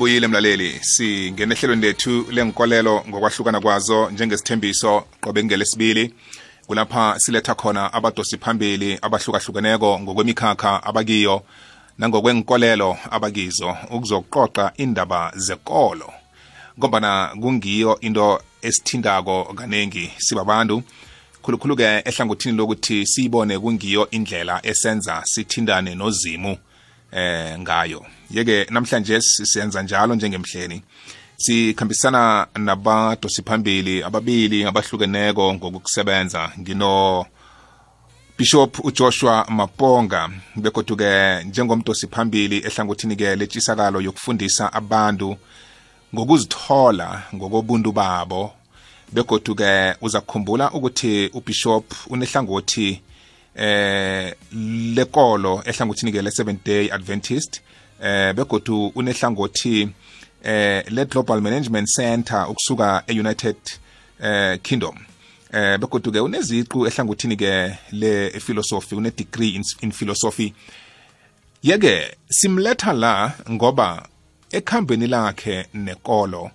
sibuyile mlaleli. Singena ehlelweni lethu lenkolelo ngokwahlukana kwazo njengesithembiso qobe ngelesibili. Kulapha siletha khona abadosi phambili abahlukahlukeneko ngokwemikhakha abakiyo nangokwenkolelo abakizo ukuzoqoqa indaba zekolo. Ngombana kungiyo into esithindako kaningi sibabantu. Khulukhulu-ke ehlangothini lokuthi siyibone kungiyo indlela esenza sithindane nozimu eh ngayo. Yeke namhlanje sisenza njalo njengemhleni. Sikhambisana nabadosi phambili ababili abahlukeneko ngokusebenza. Ngino Bishop uJoshua Maponga. Begoduke njengomdosi phambili ehlangothini ke letshisakalo yokufundisa abantu ngokuzithola ngokobuntu babo. Begoduke uzakukhumbula ukuthi ubishop unehlangothi eh lekolo ehlangothini ke le Seventh Day Adventist. Eh begodu unehlangothi eh le Global Management Center ukusuka eUnited eh Kingdom. Eh begodu ke uneziqu ehlangothini ke le philosophy une degree in, in philosophy. Yeke simletha la ngoba ekhambeni lakhe nekolo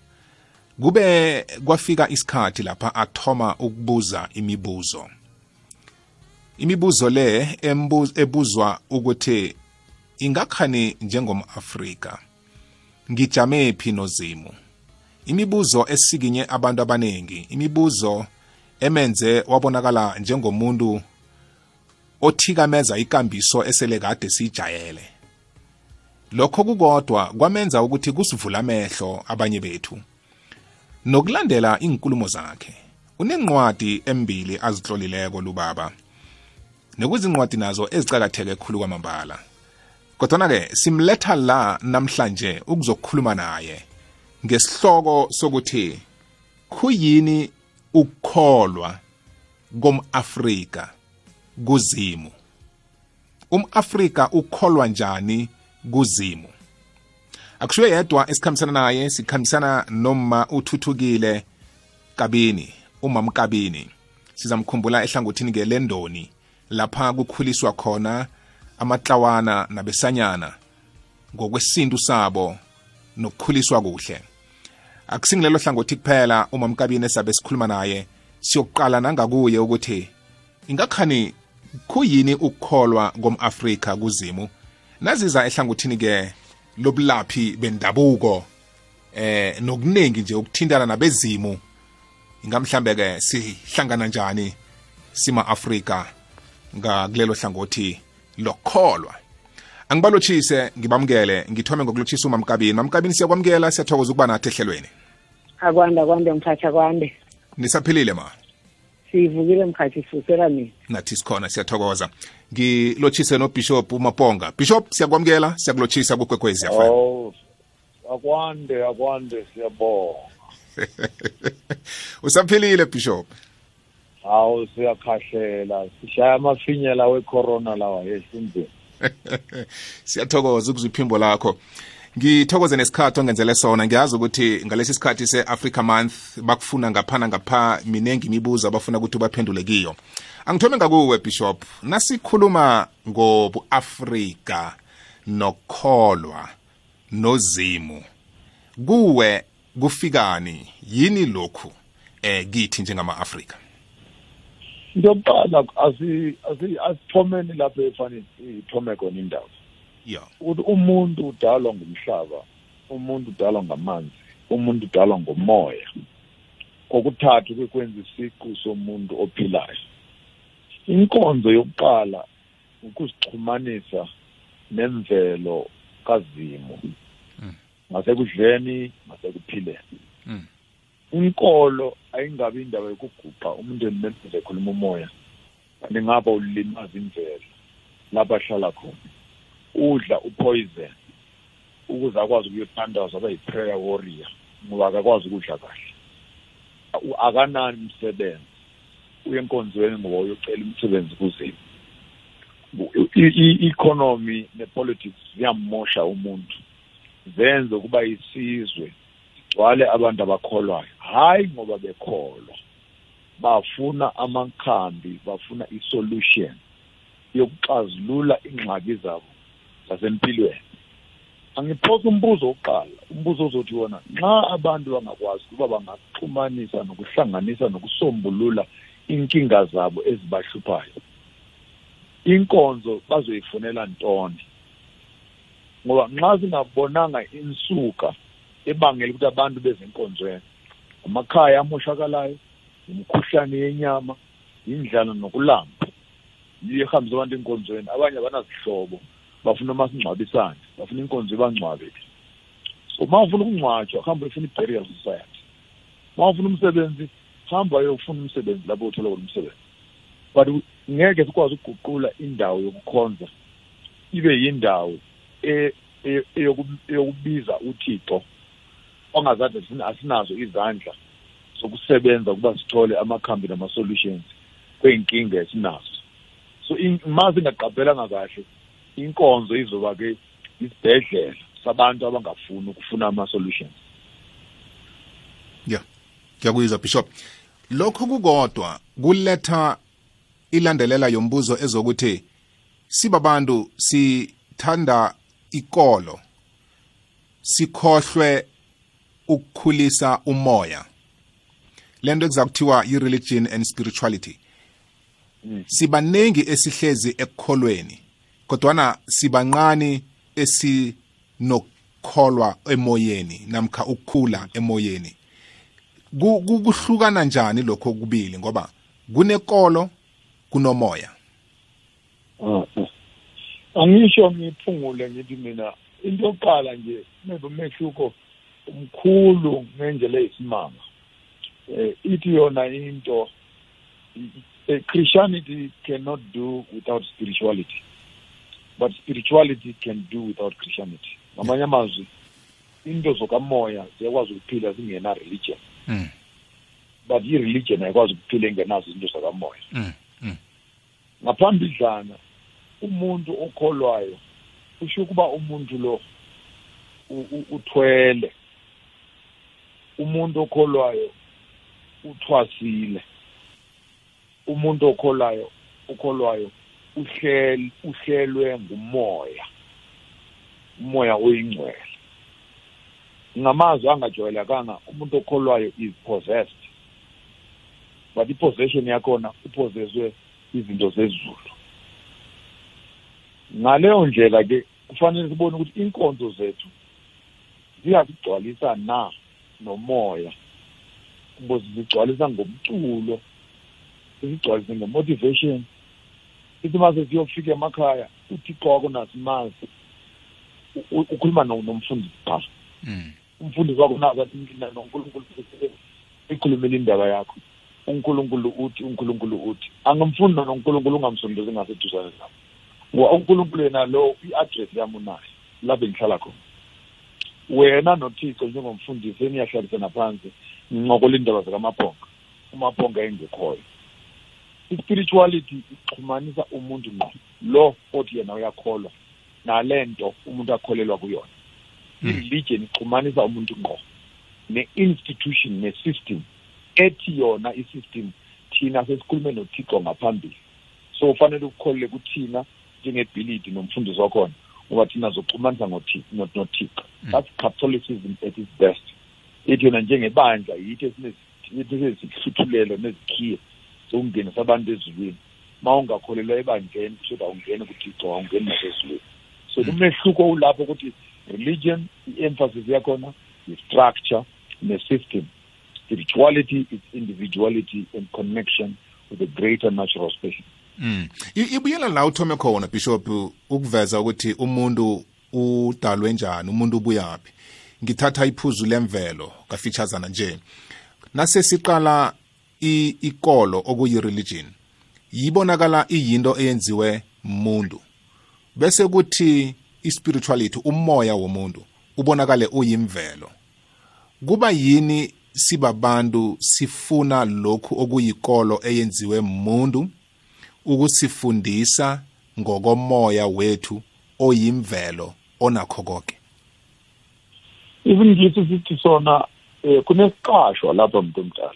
kube kwafika isikhathi lapha athoma ukubuza imibuzo. Imibuzo le ebuzwa ukuthi ingakhani njengomAfrika. Ngijame phi nozimu? Imibuzo esikinye abantu abaningi imibuzo emenze wabonakala njengomuntu othikameza ikambiso esele kade sijayele. Lokho kukodwa kwamenza ukuthi kusivula amehlo abanye bethu. Nokulandela inkulumo zakhe unencwadi embili azitlolileko lubaba nekuzincwadi nazo ezicakatheke khulu kwamambala. Kodwana-ke simletha la namhlanje ukuzokhuluma naye ngesihloko sokuthi kuyini ukukholwa komAfrika kuzimu? umAfrika ukholwa njani kuzimu? Akushiwe yedwa esikhambisana naye sikhambisana noma uthuthukile kabini umam kabini sizamkhumbula ehlangothini ke lendoni lapha kukhuliswa khona amatlawana nabesanyana ngokwesintu sabo nokukhuliswa kuhle. Akusingilelo hlangothi kuphela uma mkabini esabe sikhuluma naye siyokuqala nangakuye ukuthi ingakhani kuyini ukukholwa komAfrika kuzimu? Naziza ehlangothini ke lobulaphi bendabuko eh nokuningi nje ukuthintana nabezimu. Ingamhlambe ke sihlangana njani sima Afrika ngakulelo hlangothi lokholwa. Angibalotshise ngibamukele ngithome ngokulotshisa umamkabini. Mamkabini siyakwamukela siyathokoza ukuba nathi ehlelweni. Akwande akwande mkhathi akwande. Nisaphilile ma? Sivukile mkhathi sifusela mina. Nathi sikhona siyathokoza. Ngilotshise nobishop umaponga. Bishop siyakwamukela siyakulotshisa kugwegwezi yafana oh akwande akwande siyabonga. Usaphilile bishop. Hawu siyakhahlela. Sishaya amafinyela wecorona lawa yesinzini siyathokoza ukuzwa iphimbo lakho. Ngithokoze nesikhathi ongenzele sona. Ngiyazi ukuthi ngalesi sikhathi se-africa month bakufuna ngaphana ngapha minengi imibuzo abafuna ukuthi baphendule kiyo. Angithome ngakuwe bishop. Nasikhuluma ngobu-afrika nokukholwa nozimu. Kuwe kufikani yini lokhu eh kithi njengama-afrika into yokuqala asithomeni lapho efanele ithome khona indawo. Ya. Ukuthi umuntu udalwa ngumhlaba umuntu udalwa ngamanzi umuntu udalwa ngomoya. Kokuthathu kwekwenza isiqu somuntu ophilayo. Inkonzo yokuqala ukuzixhumanisa nemvelo kazimu ngasekudleni ngasekuphileni inkolo ayingabi indawo yokuguqa umuntu enimemeze ekhuluma umoya. Kanti ngaba ulimaza imvelo lapho ahlala khona. Udla upoison ukuze akwazi ukuyothandaza abe yi-prayer warrior ngoba akakwazi ukudla kahle. Akanani umsebenzi uye enkonzweni ngoba uyocela umsebenzi kuzimu i-economy ne-politics ziyamosha umuntu. Zenze ukuba isizwe gcwale abantu abakholwayo. Hayi ngoba bekholwa. Bafuna amakhambi bafuna isolution yokuxazulula ingxaki zabo zasempilweni. Angiphosa umbuzo wokuqala. Umbuzo ozothi wona nxa abantu bangakwazi ukuba bangaxhumanisa nokuhlanganisa nokusombulula inkinga zabo ezibahluphayo inkonzo bazoyifunela ntoni? Ngoba nxa singabonanga insuka ebangela ukuthi abantu bezinkonzweni amakhaya amoshakalayo imikhuhlane yenyama indlala nokulamba. Yiyo ehambisa abantu enkonzweni abanye abanazihlobo bafuna umasingcwabisane bafuna inkonzo ibangcwabe. So uma ufuna ukungcwatshwa hamba ufuna i-burial society uma ufuna umsebenzi hamba uyofuna umsebenzi lapho uthola khona umsebenzi. But ngeke sikwazi ukuguqula indawo yokukhonza ibe yindawo e- e- eyoku- eyokubiza uthixo. Ongazade asinazo izandla zokusebenza ukuba sithole amakhambi nama-solutions kwey'nkinga esinazo. So in- ma singaqaphelanga kahle inkonzo izoba-ke isibhedlela sabantu abangafuni ukufuna ama-solutions. Ya ngiyakuyizwa bishop. Lokho kukodwa kuletha ilandelela yombuzo ezokuthi sibabantu sithanda ikolo sikhohlwe ukukhulisa umoya. Lento ekuza kuthiwa yi-religion and spirituality. Sibaningi esihlezi ekukholweni kodwana sibanqani esinokukholwa emoyeni namkha ukukhula emoyeni. Ku- ku- kuhlukana njani lokho kubili? Ngoba kunekolo kunomoya. Angisho ngiphungule ngithi mina into yokuqala nje maybe umehluko umkhulu ngendlela eyisimanga eh ithi yona into eh, Christianity cannot do without spirituality but spirituality can do without Christianity ngamanye amazwi into zokamoya ziyakwazi ukuphila zingena religion Mm. but i-religion ayikwazi ukuphila engenazo izinto zakamoya Mm, mm. ngaphambidlana umuntu okholwayo usho ukuba umuntu lo u- u- uthwele umuntu okholwayo uthwasile. Umuntu okholwayo ukholwayo uhlel uhlelwe ngumoya umoya oyingcwele. Ngamazwi angajwayelekanga umuntu okholwayo is possessed but i-possession yakhona upossesswe izinto zezulu. Ngaleyo ndlela ke kufanele sibone ukuthi inkonzo zethu ziyasigcwalisa na? Nomoya. Ukuze zigcwalisa ngomculo zigcwalise ngemotivation sithi mase siyofika emakhaya uthixo wakho nasimazi ukhuluma no- nomfundisi qha Mm. umfundisi wakho nazathi mina nonkulunkulu ikhulumile indaba yakho. Unkulunkulu uthi unkulunkulu uthi. Angamfundi nonkulunkulu ungamsondezi ngaseduzane nabo ngoba unkulunkulu yena lo i-address yami unayo lapho engihlala khona. Wena nothixo njengomfundisi eniyahlalisana phansi ngincokola indaba zakamabhonga umabhonga engekhoyo i-spirituality ixhumanisa umuntu ngqo lo othi yena uyakholwa nale nto umuntu akholelwa kuyona. I-religion ixhumanisa umuntu ngqo ne-institution ne-system ethi yona i-system thina sesikhulume nothixo ngaphambili. So ufanele ukukholele kuthina njengebhilidi nomfundisi wakhona. Ngoba thina zoxhumanisa ngothi- no- nothixo that's catholicism at its best. Ithi yona njengebandla yithi esizihluthulelo nezikhiye zokungenisa abantu ezulwini. Ma ungakholelwa ebandleni kusho ukuthi awungeni kuthixo awungeni nasezulwini. So umehluko ulapho ukuthi religion i-emphasis yakhona i-structure ne-system. Spirituality is individuality and connection with a greater natural space. Mm. Ibuyela la uthome khona bishop ukuveza ukuthi umuntu udalwe njani umuntu ubuyaphi ngithatha iphuzu lemvelo kafeaturesana nje. Nase siqala ikolo okuyi-religion yibonakala iyinto eyenziwe muntu. Bese kuthi i-spirituality umoya womuntu ubonakale uyimvelo. Kuba yini sibabantu sifuna lokhu okuyikolo eyenziwe muntu? Ukusifundisa ngokomoya wethu oyimvelo onakho konke. Kithi sithi sona eh kunesiqashwa lapha muntu omdala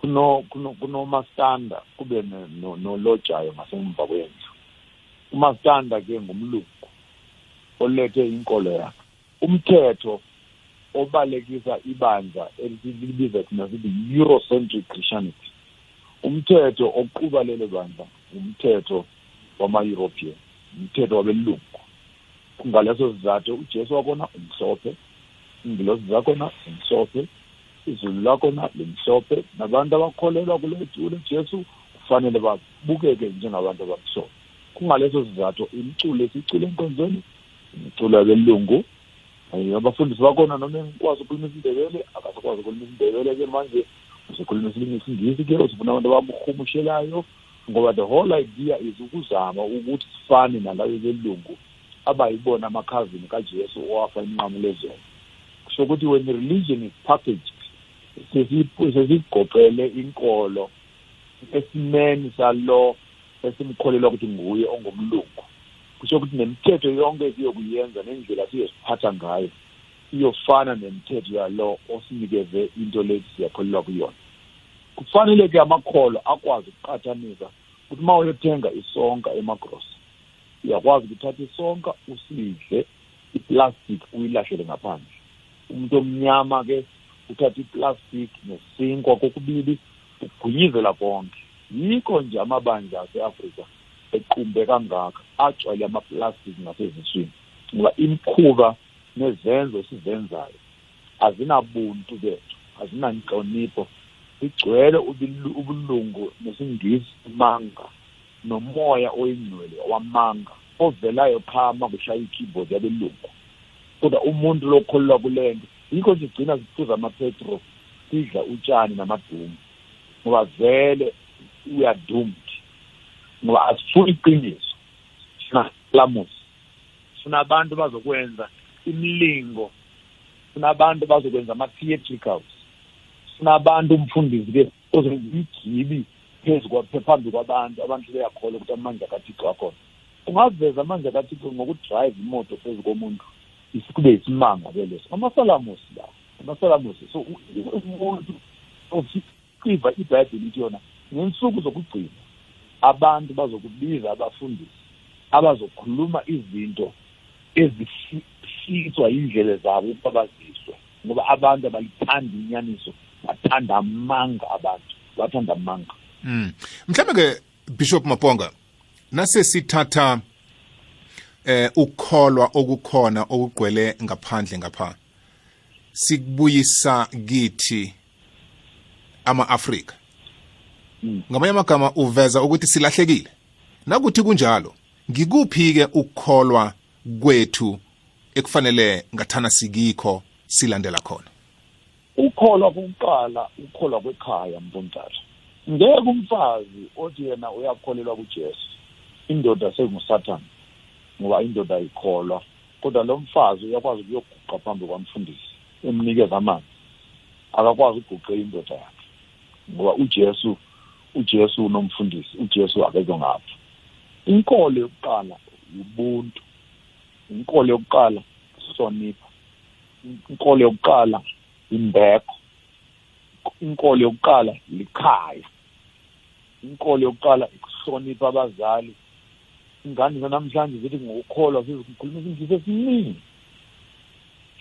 kuno kuno kunomastanda kube nolojayo ngasemva kwendlu. Umastanda ke ngumlungu olethe inkolo yakhe. Umthetho obalekisa ibandla elibiza thina sithi eurocentric christianity. Umthetho oquba lelo bandla. Umthetho wama-european umthetho wabelungu. Kungaleso sizathu ujesu wakhona umhlophe iingilosi zakhona zimhlophe izulu lakhona limhlophe nabantu abakholelwa kule jesu kufanele babukeke njengabantu abamhlophe. Kungaleso sizathu imiculo esicule enkonzweni imiculo yabelungu. Abafundisi bakhona noma engikwazi ukhuluma isindebele akasakwazi ukhuluma isindebele-ke manje usekhuluma esinye isingisi-ke usifuna abantu abamuhumushelayo ngoba the whole idea is ukuzama ukuthi sifane nalayo belungu abayibona amakhazini kajesu owafa inqamulezelo kusho ukuthi when religion is packaged sesigoqele inkolo esimeni salo esimkholelwa ukuthi nguye ongumlungu. Kusho ukuthi nemithetho yonke esiyokuyenza nendlela siyosiphatha ngayo iyofana nemithetho yalo osinikeze into lethi siyakholelwa kuyona. Kufanele-ke amakholo akwazi ukuqathanisa ukuthi uma uyothenga isonka emagrosi uyakwazi ukuthatha isonka usidle iplastic uyilahlele ngaphandle. Umuntu omnyama-ke uthatha iplastic nesinkwa kokubili ugwinyizela konke. Yikho nje amabandla ase-afrika equmbe kangaka agcwele amaplastic ngaseziswini ngoba imikhuba nezenzo esizenzayo azinabuntu bethu azinanhlonipho igcwele ubulungu nesingisi manga nomoya oyingcwele wamanga ovelayo phama kushaya ikeyboard yabelungu. Kodwa umuntu lokholelwa kule nto yikho nje sigcina siphuza amapetro sidla utshani namadumu ngoba vele we are doomed ngoba asifuni iqiniso. Sina lamusi sina abantu bazokwenza imlingo sina abantu bazokwenza ama-theatricals. Sina abantu umfundisi-ke ozenza igibi phezu phambi kwabantu abantu beyakholwa ukuthi amandla kathixo akhona. Ungaveza amandla kathixo ngokudrayive imoto phezu komuntu kube yisimanga ke leso. Amasalamusi la amasalamusi so umuntu ociva ibhayibheli ithi yona ngensuku zokugcina abantu bazokubiza abafundisi abazokhuluma izinto ezifiswa yindlela zabo ukuba baziswe ngoba abantu abalithanda inyaniso. Bathanda amanga abantu bathanda amanga mm. mhlawumbe ke bishop maponga nasesithatha eh ukukholwa okukhona okugcwele ngaphandle ngapha sikubuyisa kithi ama-afrika mm. ngamanye amagama uveza ukuthi silahlekile nakuthi kunjalo ngikuphi-ke ukukholwa kwethu ekufanele ngathana sikikho silandela khona ukholwa kokuqala ukholwa kwekhaya mpontata ngeke umfazi othi yena uyakholelwa kujesu indoda sengusathane ngoba indoda ayikholwa kodwa lo mfazi uyakwazi ukuyoguqa phambi kwamfundisi emnikeza amanzi akakwazi ukuguqe indoda yakhe ngoba ujesu ujesu unomfundisi ujesu akezwe ngapha. Inkolo yokuqala ubuntu. Inkolo yokuqala hlonipha inkolo yokuqala imbeko inkolo yokuqala likhaya inkolo yokuqala ukuhlonipha abazali. Ingane zanamhlanje zithi ngokukholwa sizikhuluma isingisi esiningi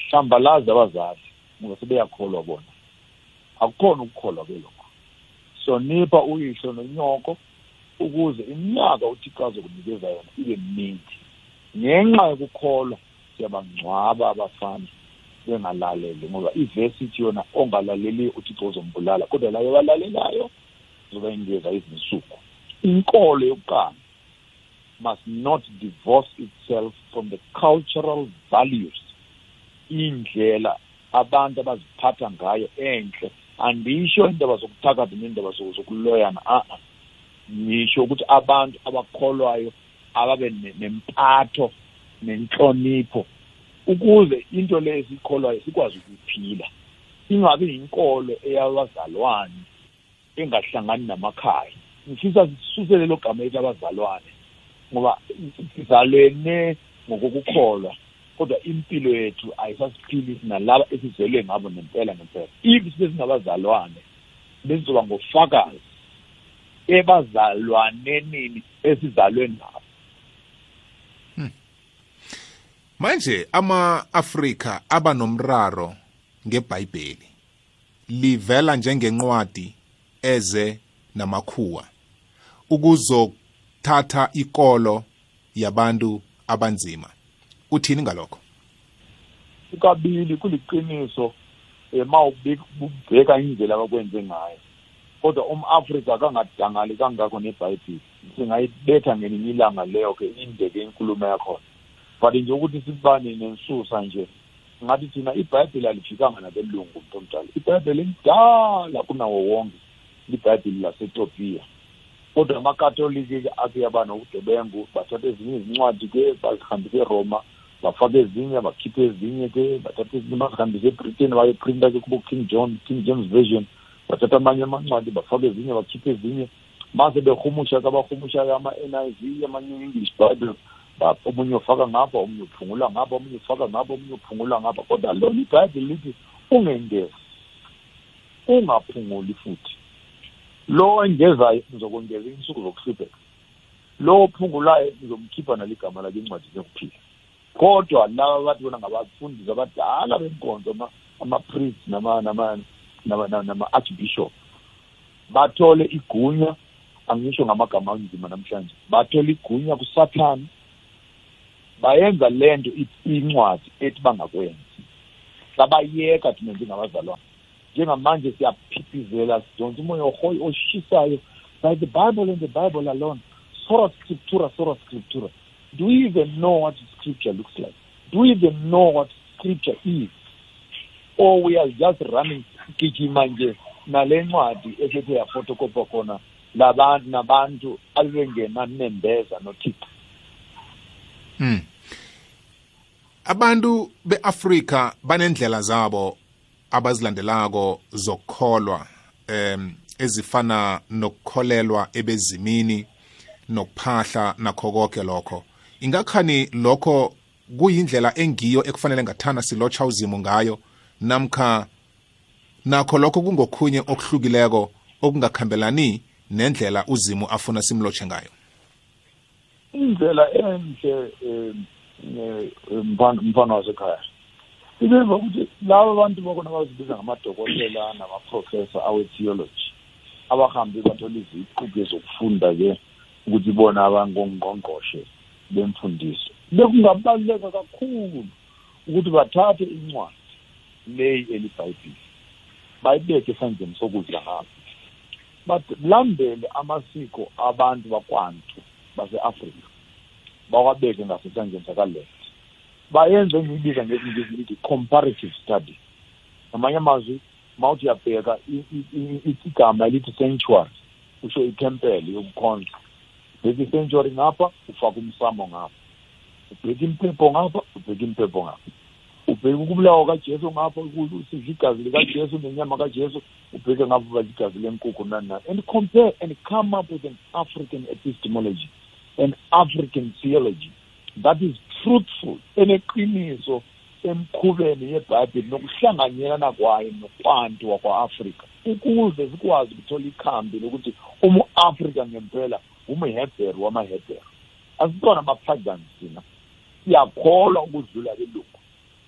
hlambalazi abazali ngoba sebeyakholwa bona. Akukhona ukukholwa ke lokho. Hlonipha uyihlo nonyoko ukuze iminyaka uthixo azokunikeza yona ibe miningi ngenxa yokukholwa siyabangcwaba abafana. Bengalaleli ngoba ivesi ithi yona ongalaleli uthixo uzombulala kodwa layo abalalelayo zobayinikeza izinsuku inkolo yokuqala must not divorce itself from the cultural values. Indlela abantu abaziphatha ngayo enhle andisho indaba zokuthakatha nendaba zokuloyana a ngisho ukuthi abantu abakholwayo ababe nempatho nenhlonipho ukuze into le esikholwayo sikwazi ukuyiphila ingabi yinkolo eyabazalwane engahlangani namakhaya. Ngifisa sisuse lelo gama elabazalwane ngoba sizalwene ngokukukholwa kodwa impilo yethu ayisasiphili nalaba esizelwe ngabo ngempela ngempela. If sibe singabazalwane besizoba ngofakazi ebazalwanenini esizalwe nabo. Manje ama-afrika aba nomraro ngebhayibheli. Livela njengencwadi eze namakhuwa ukuzothatha ikolo yabantu abanzima. Uthini ngalokho? Ukabili kuliqiniso um ma ubheka indlela abakwenze ngayo. Kodwa um-afrika kangadangali kangakho nebhayibhili singayibetha ngelinye ilanga leyo-ke indeke inkulumo yakhona. But nje ukuthi sibane nensusa nje ngathi thina ibhayibheli alifikanga nabelungu mntu omdala. Ibhayibheli lidala kunawo wonke libhayibheli lasetopiya kodwa amakatoliki ake yaba bathatha ezinye izincwadi ke bazihambise eroma bafake ezinye bakhiphe ezinye ke bathatha ezinye bazihambise ebritain bayeprinta ke kubo king john king james version. Bathatha amanye amancwadi bafake ezinye bakhiphe ezinye. Mase behumusha ke ama-n i v amanye english bible omunye ufaka ngapha omunye uphungula ngapha omunye ufaka ngapha omunye uphungula ngapha kodwa lona ibhayibheli lithi ungengezi ungaphunguli futhi lo engezayo ngizokwengeza insuku zokuhlupheka lo ophungulayo ngizomkhipha naligama lakhe incwadi yokuphila kodwa laba bathi bona ngabafundisi abadala benkonzo ama-priest nama-archbishop bathole igunya angisho ngamagama anzima namhlanje bathole igunya kusathane bayenza le nto incwadi ethi bangakwenzi. Sabayeka thina njengabazalwane. Njengamanje siyaphithizela sidonsa umoya oshisayo. By the bible and the bible alone sora scriptura sora scriptura. Do we even know what scripture looks like? Do we even know what scripture is? Or we are just running gijima nje nale ncwadi esethe yafotokopa khona labantu nabantu abebengena nembeza nothixo. mm. Abantu beAfrika banendlela zabo abazilandelako zokukholwa em ezifana nokukholelwa ebezimini nokuphahla nakho konke lokho. Ingakhani lokho kuyindlela engiyo ekufanele ngathana silotsha uzimo ngayo namkha nakho lokho kungokhunye okuhlukileko okungakhambelani nendlela uzimo afuna simlotshe ngayo. Indlela enhle mfana wasekhaya. Ibemva ukuthi laba bantu bakona bazibiza ngamadokotela namaprofessor awe-theology abahambe bathola iziqu-ke zokufunda-ke ukuthi bona abangongqongqoshe bemfundiso. Bekungabaluleka kakhulu ukuthi bathathe incwadi leyi elibhayibhili bayibeke esandleni sokudla ngabo balandele amasiko abantu bakwantu. Base-afrika. Bawabeke ngasesandleni sakaleft bayenze engiyibiza ngesingisi lithi comparative study. Ngamanye amazwi mawuthi uyabheka igama elithi sanctuary usho itempele yokukhonza ubheka i-sanctuary ngapha ufake umsamo ngapha. Ubheka impepho ngapha ubheka impepho ngapha. Ubheka ukubulawa kajesu ngapha sidla igazi likajesu nenyama kajesu ubheke ngapha badla igazi lenkukhu nani nani and compare and come up with an african epistemology. An african theology that is fruitful eneqiniso emkhubeni yebhayibheli nokuhlanganyelana kwayo nokwantu wakwa-afrika ukuze sikwazi ukuthola ikhambi lokuthi umu-afrika ngempela umhebheru wamahebheru. Asitona ama-pagans thina. Siyakholwa ukudlula belungu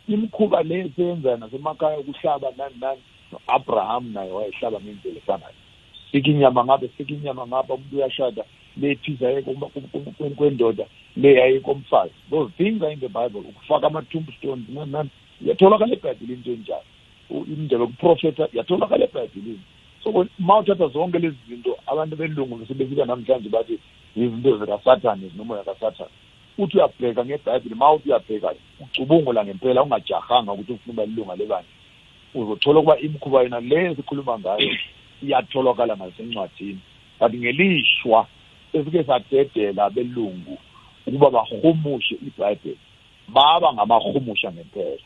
imikhuba le eseyenzayo nasemakhaya ukuhlaba nani nani no-abraham naye wayehlaba ngendlela efanayo. Sika inyama ngabe sika inyama ngapha umuntu uyashada. Lephisa kwendoda le yayikomfazi those things are in the bible ukufaka ama-tombstones nani nani iyatholakala ebhayibhilini into enjalo. Indlela yokuprofetha iyatholakala ebhayibhilini so ma uthatha zonke lezi zinto abantu belungu sebefika namhlanje bathi izinto zikasathane zinomoya kasathane uthi uyabheka ngebhayibhili ma uthi uyabheka ucubungula ngempela ungajahanga ukuthi ufuna uba lilunga lebandla. Uzothola ukuba imikhuba yena le esikhuluma ngayo iyatholakala ngasencwadini but ngelishwa esike sadedela belungu ukuba bahumushe ibhayibheli. Baba ngamahumusha ngempela.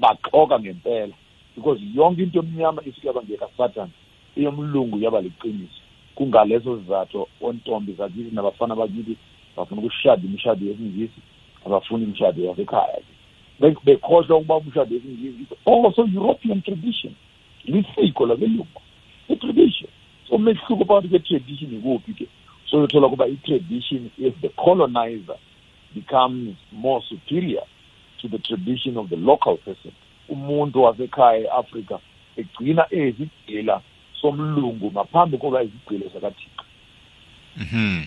Baxoka ngempela. Because yonke into emnyama isuke yaba ngekasathane eyomlungu yaba liqiniso. Kungaleso sizathu ontombi zakithi nabafana bakithi bafuna ukushada imishado yesingisi abafuni imishado yasekhaya bekhohlwa ukuba umshado yesingisi also european tradition lisiko labelungu i-tradition. Umehluko phakathi kwe-tradition ikuphi ke? So uyothola kuba i-tradition is the colonizer becomes more superior to the tradition of the local person. Umuntu wasekhaya eAfrika egcina ezigcila somlungu ngaphambi kokuba izigcilo zakathixo. Mhm.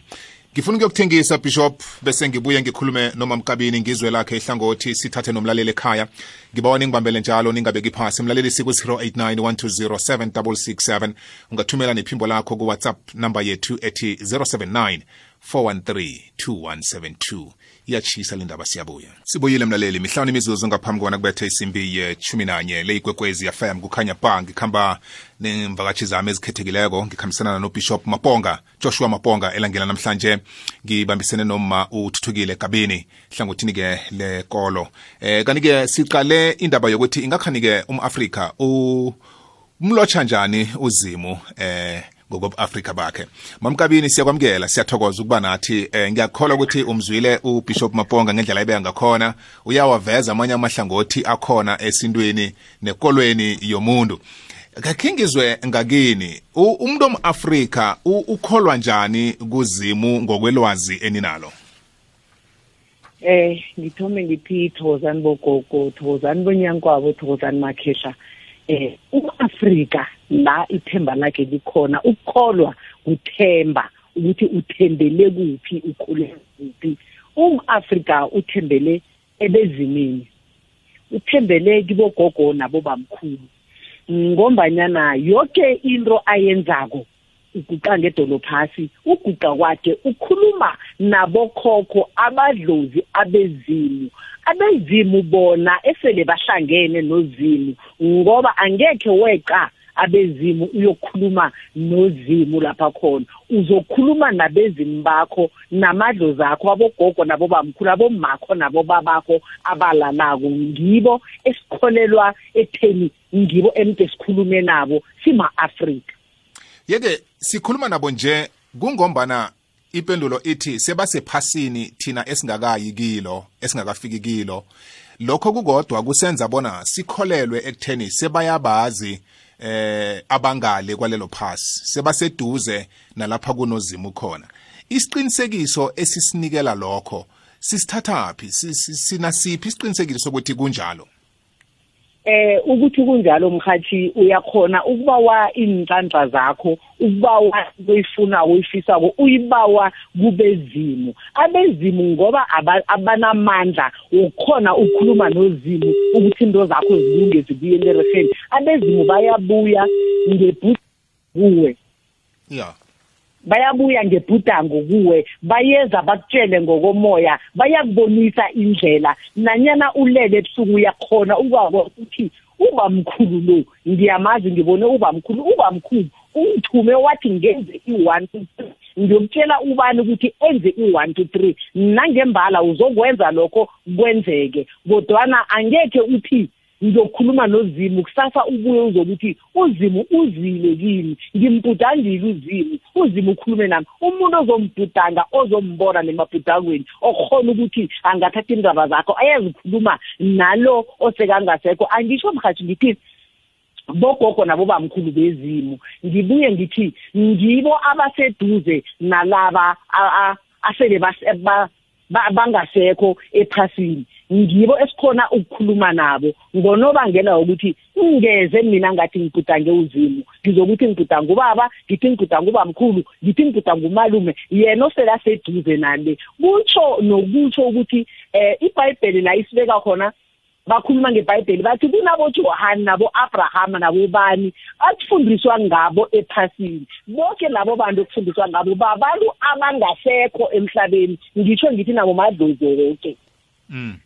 Ngifuna ukuyokuthengisa Bishop bese ngibuye ngikhulume noma Mkabini ngizwe lakhe ihlangothi sithathe nomlaleli ekhaya. Ngibawa ningibambele njalo ningabeki phasi. Mlaleli siku 0891207667 ungathumela nephimbo lakho ku WhatsApp number yethu ethi 079 4132172 iyachisa le ndaba siyabuya. Sibuyile mlaleli. Mihlawuni imizuzu ngaphambi kwana kubetha isimbi ye-11 nanye le ikwekwezi fm kukhanya ba ngikhamba nemvakatshi zami ezikhethekileko ngikhambisana nobishop maponga joshua maponga elangela namhlanje. Ngibambisene noma uthuthukile kabini hlangothini-ke lekolo. Eh kanti-ke siqale indaba yokuthi ingakhani-ke um-afrika umlotsha njani uzimu eh ngokobu-afrika bakhe. Mamkabini siyakwamukela. Siyathokoza ukuba nathi eh, ngiyakholwa ukuthi umzwile ubishop maponga ngendlela ebeka ngakhona. Uyawaveza amanye amahlangothi akhona esintwini nekolweni yomuntu. Kakhe ngizwe ngakini u- umuntu omafrika u- ukholwa njani kuzimu ngokwelwazi eninalo? Eh ngithome ngithi thokozani bogogo thokozani bonyankwabo thokozani makhehla. Eh uma-afrika la ithemba lakhe likhona ukukholwa kuthemba ukuthi uthembele kuphi ukhule kuphi. Um-afrika uthembele ebezimini uthembele kibogogo nabobamkhulu ngombanyana yonke into ayenzako uguqa ngedolo phasi uguqa kwakhe ukhuluma nabokhokho abadlozi abezimu abezimu bona esele bahlangene nozimu ngoba angekhe weqa abezimu uyokhuluma nozimu lapha khona. Uzokhuluma nabezimu bakho namadlozi akho abogogo nabobamkhulu abomakho nabobabakho abalalako. Ngibo esikholelwa ekutheni ngibo emde sikhulume nabo sima-afrika. Yeke sikhuluma nabo nje kungombana impendulo ithi sebasephasini thina esingakayi kilo esingakafiki kilo. Lokho kukodwa kusenza bona sikholelwe ekutheni sebayabazi eh abangale kwalelo phasi sebaseduze nalapha kunozimu khona. Isiqinisekiso esisinikela lokho sisithathaphi sinasiphi isiqinisekiso sokuthi kunjalo? Eh ukuthi kunjalo mhathi uyakhona ukubawa inhlanhla zakho ukubawa kuyifuna uyifisako uyibawa kubezimu abezimu ngoba aba- abanamandla ukukhona ukukhuluma nozimu ukuthi into zakho zilunge zibuyele erheni abezimu bayabuya ngebhuti kuwe ya. Bayabuya ngebhudango kuwe bayeza bakutshele ngokomoya bayakubonisa indlela. Nanyana ulele ebusuku uyakhona ukwazi ukuthi ubamkhulu lo. Ngiyamazi ngibone ubamkhulu ubamkhulu. Ungithume wathi ngenze i-one two three ngiyokutshela ubani ukuthi enze i-one two three? Nangembala uzokwenza lokho kwenzeke. Kodwana angekhe uthi ngizokhuluma nozimu kusasa ubuye uzokuthi uzimu uzile kimi ngimbhudangile uzimu uzimu ukhulume nami. Umuntu ozombhudanga ozombona nemabhudangweni okhona ukuthi angathatha indaba zakho ayazikhuluma nalo osekangasekho. Angisho mhathi ngithi bogogo nabo bamkhulu bezimu ngibuye ngithi ngibo abaseduze nalaba asele bas- ba- ba- bangasekho ephasini. Ngibo esikhona ukukhuluma nabo. Ngonobangela wokuthi ngeze mina ngathi ngibhudange uzimu ngizokuthi ngibhudange ubaba ngithi ngibhudange ubamkhulu ngithi ngibhudange umalume yena osele aseduze nale. Kutsho nokutsho ukuthi um ibhayibheli la isibeka khona bakhuluma ngebhayibheli bathi kunabojohani nabo-abrahama nabobani akufundiswa ngabo ephasini. Bonke labo bantu okufundiswa ngabo babantu abangasekho emhlabeni. Ngitsho ngithi nabo madlozi woke. Mm. Mm.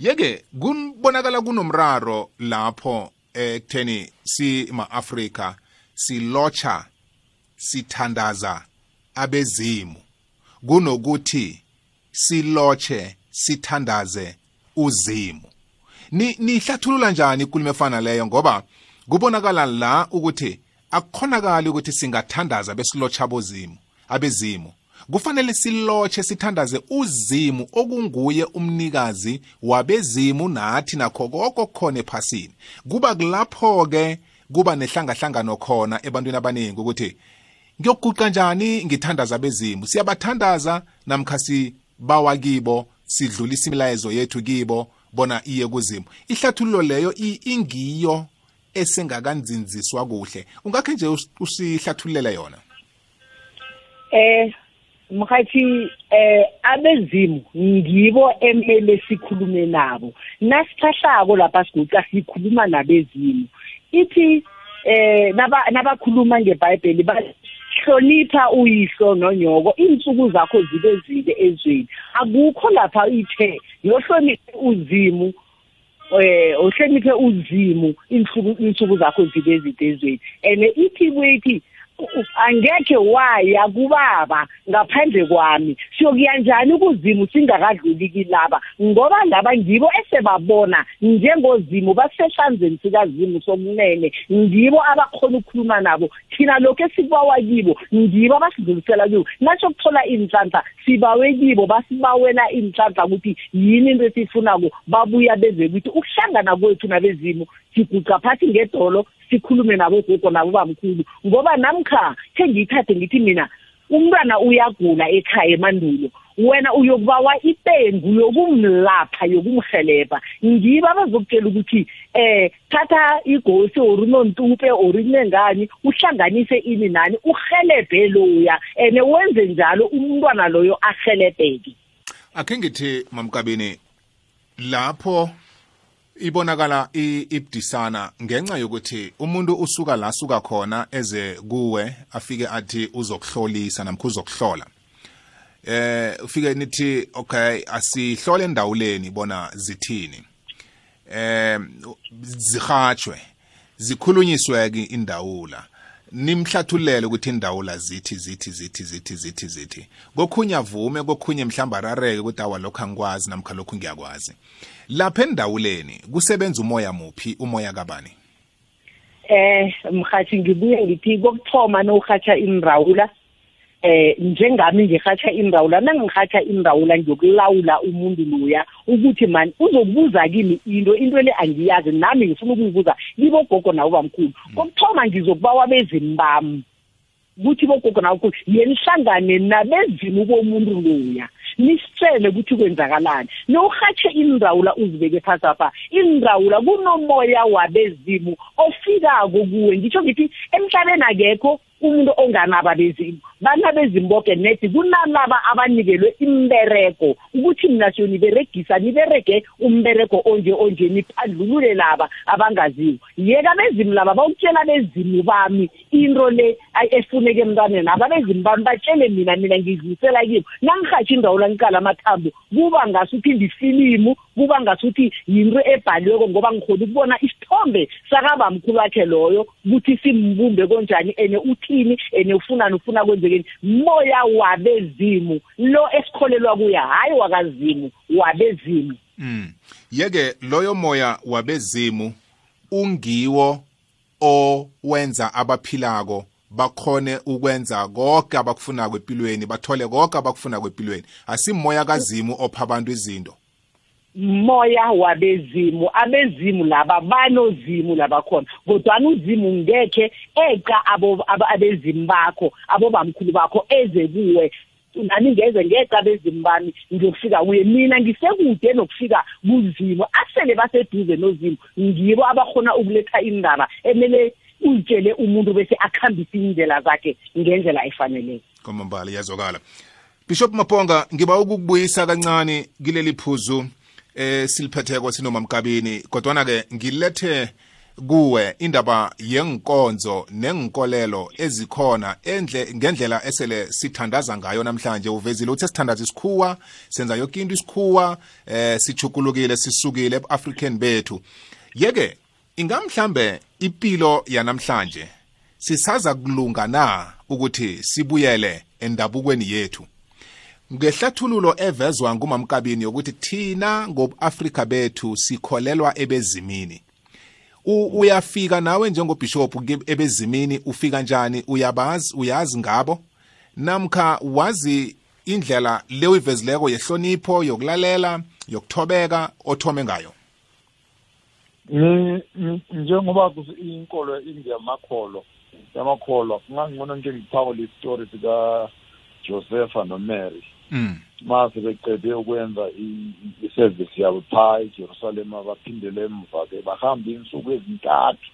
Yeke kubonakala kunomraro lapho ekutheni si ma-Afrika silocha sithandaza abezimu. Kunokuthi siloche sithandaze uzimu. Ni nihlathulula njani ikulumo efana leyo? Ngoba kubonakala la ukuthi akukhonakali ukuthi singathandaza besilotsha abozimu abezimu. Kufanele silotshe sithandaze uzimu okunguye umnikazi wabezimu nathi nakho konke okukhona ephasini. Kuba kulapho-ke kuba nehlangahlangano khona ebantwini abaningi ukuthi ngiyokuguqa njani ngithandaza abezimu? Siyabathandaza namkha si bawa kibo sidlulisa imilayezo yethu kibo bona iye kuzimu. Ihlathululo leyo ingiyo esengakanzinziswa kuhle. Ungakhe nje us- usihlathululele yona. Eh mkhathi eh abezimu ngibo emele sikhulume nabo. Nasiphahlako lapha siguca sikhuluma nabezimu. Ithi eh naba nabakhuluma ngeBhayibheli bahlonipha uyihlo nonyoko insuku zakho zibe zide ezweni. Akukho lapha ithe yohlonipha uzimu eh uhloniphe uzimu insuku insuku zakho zibe zide ezweni. Ene ithi wethi angekhe waya kubaba ngaphandle kwami. Siyokuya njani kuzimu? Singakadluli kilaba ngoba laba ngibo esebabona njengozimu basehlanzeni sikazimu sokunene ngibo abakhona ukukhuluma nabo. Thina lokho esikubawa kibo ngibo abasidlulisela kibo. Nasho kuthola inhlanhla sibawe kibo basibawela inhlanhla ukuthi yini into esiyifunako babuya beze kuthi ukuhlangana kwethu nabezimu siguca phathi ngedolo sikhulume nabo gogo nabo bamkhulu. Ngoba namkha khe ngiyithathe ngithi mina umntwana uyagula ekhaya emandulo wena uyokubawa ipengu yokumlapha yokumhelebha ngibo abazokutshela ukuthi eh thatha igosi or unontupe or inengani uhlanganise ini nani uhelebhe loya ene wenze njalo umntwana loyo ahelebheke akhe ngithi mamkabini lapho ibonakala i- ibdisana ngenxa yokuthi umuntu usuka la suka khona eze kuwe afike athi uzokuhlolisa namkha uzokuhlola. Eh ufike nithi okay asihlole endawuleni bona zithini. Eh zihatshwe zikhulunyiswe ke indawula. Nimhlathulele ukuthi indawula zithi zithi zithi zithi zithi zithi. Kokhunye avume kokhunye mhlamba arareke ukuthi awa lokho angikwazi namkha lokhu ngiyakwazi. Lapha endawuleni kusebenza umoya muphi umoya kabani? Eh mhathi ngibuye ngithi kokuthoma nohatsha indrawula eh njengami ngihatsha indrawula nangihatsha indrawula ngiyokulawula umuntu loya ukuthi man uzokubuza kimi into into le angiyazi nami ngifuna ukuyibuza kibo gogo nawo bamkhulu. Kokuthoma ngizokubawa bezimu bami kuthi bogogo nawo yenihlangane nabezimu bomuntu loya. Nisitshele ukuthi kwenzakalani. Nowuhatshe indrawula uzibeke phasi apha indrawula kunomoya wabezimu ofikako kuwe. Ngitsho ngithi emhlabeni akekho umuntu onganaba bezimu. Banabezimu boke nedi kunalaba abanikelwe imbereko ukuthi mina siyoniberegisa niberege umbereko onje onje niphandlulule laba abangaziwo yeka bezimu laba bawutshela bezimu bami. Into le efuneke emntwaneni aba bezimu bami batshele mina mina ngidlulisela kibo. Nangihatsha indawula ngicala amathambo kuba ngasuthi ndifilimu kuba ngasuthi yinto ebhaliweko ngoba ngikhona ukubona isithombe sakabamkhulu wakhe loyo ukuthi simbumbe konjani ene uthini ene ufunani ufuna kwenzekeni. Moya wabezimu lo esikholelwa kuye hayi wakazimu wabezimu. Mm. yeke loyo moya wabezimu ungiwo owenza abaphilako. Bakhone ukwenza konke abakufunako empilweni bathole konke abakufunako empilweni asimoya kazimu opha abantu izinto. Moya wabezimu abezimu laba banozimu laba khona kodwa uzimu ngekhe eqa abo aba- abezimu bakho abo bamkhulu bakho eze kuwe. Nani ngeze ngeqa abezimu bami ngiyokufika kuye. Mina ngisekude nokufika kuzimu asele baseduze nozimu ngibo abakhona ukuletha indaba emele uyitshele umuntu bese akhambise indlela zakhe ngendlela efaneleyo kwamambala iyazwakala. Bishop maponga ngiba ukukubuyisa kancane kileli phuzu eh siliphetheko sinomamkabini kodwana ke ngilethe kuwe indaba yenkonzo nenkolelo ezikhona endle ngendlela esele sithandaza ngayo namhlanje. Uvezile uthi sithandaza isikhuwa senza yonke into isikhuwa eh sichukulukile sisukile ebuafrican bethu. Yeke ingamhlambe impilo yanamhlanje sisaza kulunga na ukuthi sibuyele endabukweni yethu? Ngehlathululo evezwa ngumamkabini yokuthi thina ngobu-afrika bethu sikholelwa ebezimini. Uyafika nawe njengobhishophu ebezimini ufika njani? Uyabazi uyazi ngabo? Namkha wazi indlela le uyivezileko yehlonipho yokulalela yokuthobeka othome ngayo? Njengoba kus- inkolo ingeyamakholwa yamakholwa kungangcono nje ngiphako le story sika Josepha noMary. Mm. Mase beqede ukwenza i- i- iservice yabo phaa ejerusalem baphindele emva ke bahamba insuku ezintathu.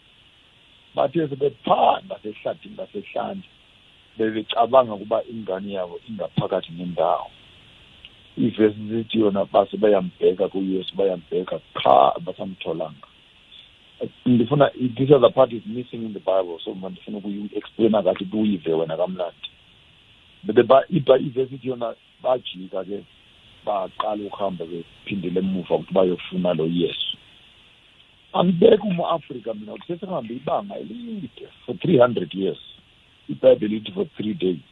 Bathe sebephaa ngasehlathini ngasehlanje bebecabanga ukuba ingane yabo ingaphakathi nendawo. Ivesi zithi yona base bayambheka kuyesu bayambheka qha basamtholanga. Ndifuna this other part is missing in the bible so mna ndifuna ukuyi-explaina kahle ukuthi uyive wena kamnandi. Bebe ba- ibha ivesi ithi yona bajika ke baqala ukuhamba bephindele emuva ukuthi bayofuna lo yesu. Angibeki umu-afrika mina ukuthi sesihambe ibanga elide for three hundred years. Ibhayibheli ithi for three days.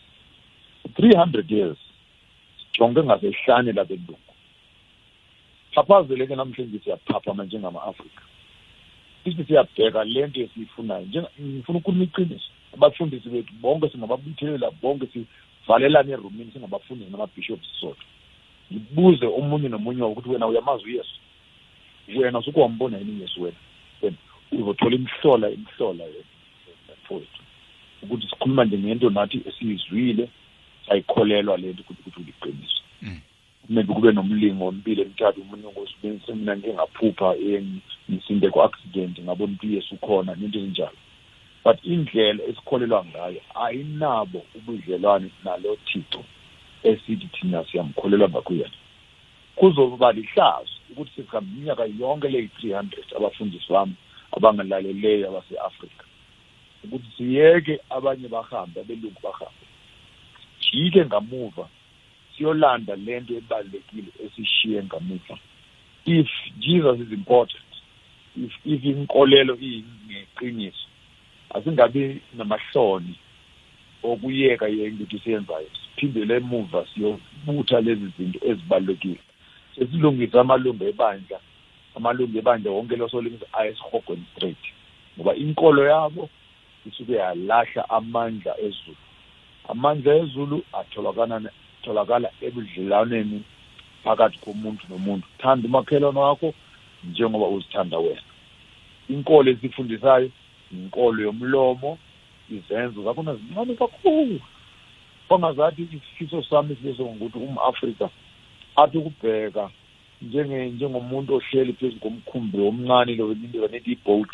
For three hundred years jonke ngasehlane labelungu phaphazeleke namhlanje siyaphaphama njengama-afrika sithi siyabheka le nto esiyifunayo. Ngifuna ukukhuluma iqiniso. Abafundisi bethu bonke singababuthelela bonke sivalelane erumini singabafundisi namabhishophu sisodwa. Ngibuze omunye nomunye wabo ukuthi wena uyamazi uyesu? Wena usuke wambona yini uyesu wena? Wena uzothola imhlola imhlola mfowethu. Ukuthi sikhuluma nje ngento nathi esiyizwile sayikholelwa le nto ukuthi ukuthi uliqiniso. Mm. Maybe kube nomlingo ompilo emithathu umunye ngosibenzise mina ngingaphupha ngisinde ku-accident ngabona ukuthi uyesu ukhona nento ezinjalo. But indlela esikholelwa ngayo ayinabo ubudlelwane nalo thixo esithi thina siyamkholelwa ngakuyena kuzoba lihlazo ukuthi sesihambe iminyaka yonke leyi-three hundred abafundisi bami abangalaleleyo abase-afrika ukuthi siyeke abanye bahambe abelungu bahambe. Jike ngamuva siyolanda lento ebalulekile esishiye ngamuva if jesus is important if if inkolelo iyiqiniso asingabi namahloni okuyeka yonke into siyenzayo siphindele emuva siyobutha lezi zinto ezibalulekile. Sesilungisa amalungu ebandla amalungu ebandla wonke losolingisa ayesihogweni straight ngoba inkolo yabo isuke yalahla amandla ezulu. Amandla ezulu atholakana atholakala ebudlelaneni phakathi komuntu nomuntu. Thanda umakhelwane wakho njengoba uzithanda wena. Inkolo esifundisayo inkolo yomlomo izenzo zakhona zincane kakhulu. Ongazathi isifiso sami sileso ngokuthi um-afrika athi ukubheka njenge njengomuntu ohleli phezu komkhumbi omncane lo nithi i-boat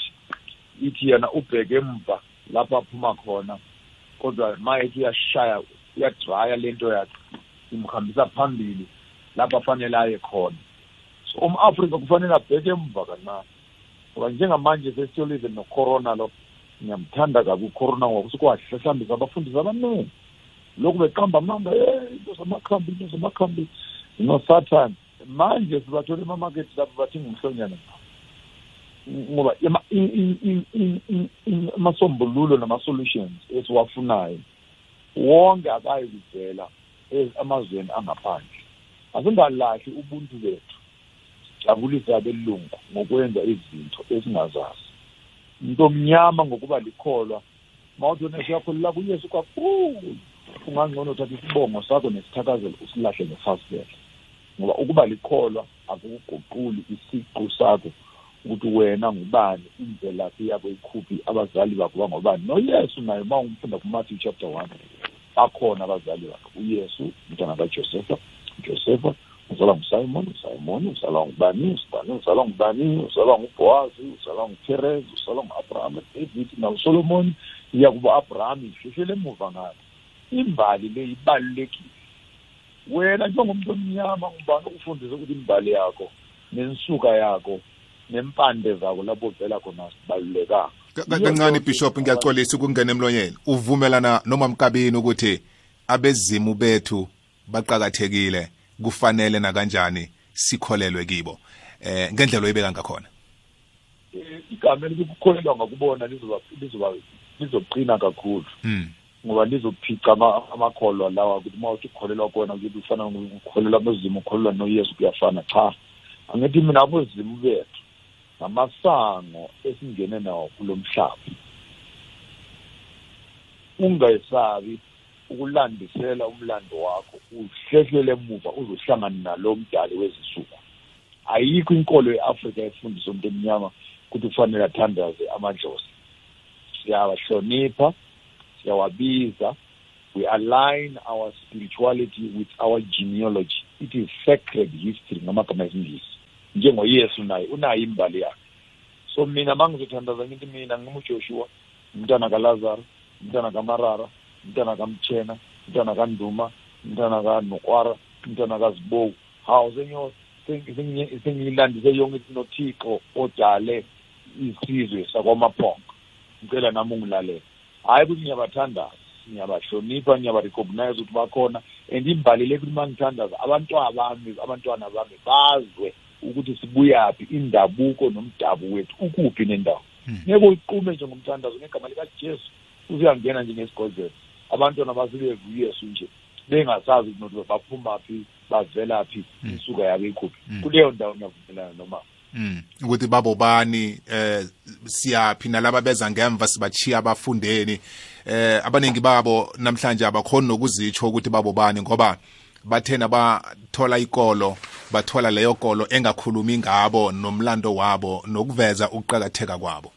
ithi yena ubheke emva lapho aphuma khona kodwa ma ethi uyashaya uyadraya lento yakhe. Imhambisa phambili lapho afanele aye khona. So um-afrika kufanele abheke emva kancane ngoba njengamanje sesiyolive nocorona lo ngiyamthanda kabi ucorona ngoba usukwahlehlambisa abafundisi abaningi. Lokhu beqamba amanga hey into zamakhambi into zamakhambi nosathane manje sibathola emamaketi lapho bathenga umhlonyana ngoba amasombululo nama-solutions esiwafunayo wonke akayi kuvela. Amazweni angaphandle. Asingalahli ubuntu bethu. Sijabulise abelungu ngokwenza izinto esingazazi into mnyama ngokuba likholwa mawuthi wena siyakholela kuyesu kakhulu. Ungangcono uthatha isibongo sakho nesithakazelo usilahle ngefasitela ngoba ukuba likholwa akukuguquli isiqu sakho ukuthi wena ngubani imvelaphi yakho ikhuphi abazali bakho bangobani. Noyesu naye uma ungifunda kumatthew chapter one. Bakhona abazali bakhe uyesu umntwana kajosefa ujosefa uzalwa ngusimon usimon uzalwa ngubani usibani uzalwa ngubani uzalwa nguboazi uzalwa nguperez uzalwa ngu-abraham david nawusolomoni iya kubo abraham ihlehlele emuva ngayo imbali le ibalulekile. Wena njengomuntu omnyama ngubani ukufundisa ukuthi imbali yakho nensuka yakho nempande zakho lapho vela khona sibalulekanga kancane bishop ngiyaxolisa ukungena emlonyeni. Uvumelana noma mkabini ukuthi abezimu bethu baqakathekile kufanele nakanjani sikholelwe kibo? Eh ngendlela oyibeka ngakhona. Igama elikukholelwa ngakubona lizoba lizoba lizoqina kakhulu. Mm ngoba lizophica amakholwa lawa ukuthi uma uthi ukholelwa kona ukuthi ufana ukholelwa abezimu ukholelwa noyesu kuyafana cha. Angithi mina abezimu bethu ngamasango esingene nawo kulo mhlaba. Ungayesabi ukulandisela umlando wakho uhlehlele emuva uzohlangana nalo mdali wezisuku ayikho inkolo ye-afrika efundisa umuntu emnyama ukuthi kufanele athandaze amadlozi siyawahlonipha siyawabiza. We align our spirituality with our genealogy. It is sacred history ngamagama esingisi njengoyesu naye unayo imbali yakhe. So mina mangizothandaza ngithi mina ngingujoshua umntana kalazaro umntana kamarara umntana kamtshena umntana kanduma umntana kanokwara umntana kazibowu hawu sengiyo sengiyilandise yonke nothixo odale isizwe sakwamaphongo ngicela nami ungilalela hhayi ukuthi ngiyabathandaza ngiyabahlonipha ngiyabarecognize ukuthi bakhona. And imbali le kuthi uma ngithandaza abantwana bami abantwana bami bazwe. Ukuthi sibuyaphi indabuko nomdabu wethu ukuphi nendawo. Ngeke uyiqume njengomthandazo ngegama likajesu uzuyangena njengesigodlelo abantwana basibevu uyesu nje bengasazi ukuthi baphumaphi bavelaphi isuka yabo ikhuphi. Kuleyo ndawo ngiyavumelana noma. Ukuthi babo bani eh siyaphi nalaba beza ngemva sibachiya abafundeni. Eh abaningi babo namhlanje abakhona nokuzitsho ukuthi babo bani ngoba bathena bathola ikolo bathola leyo kolo engakhulumi ngabo nomlando wabo nokuveza ukuqakatheka kwabo.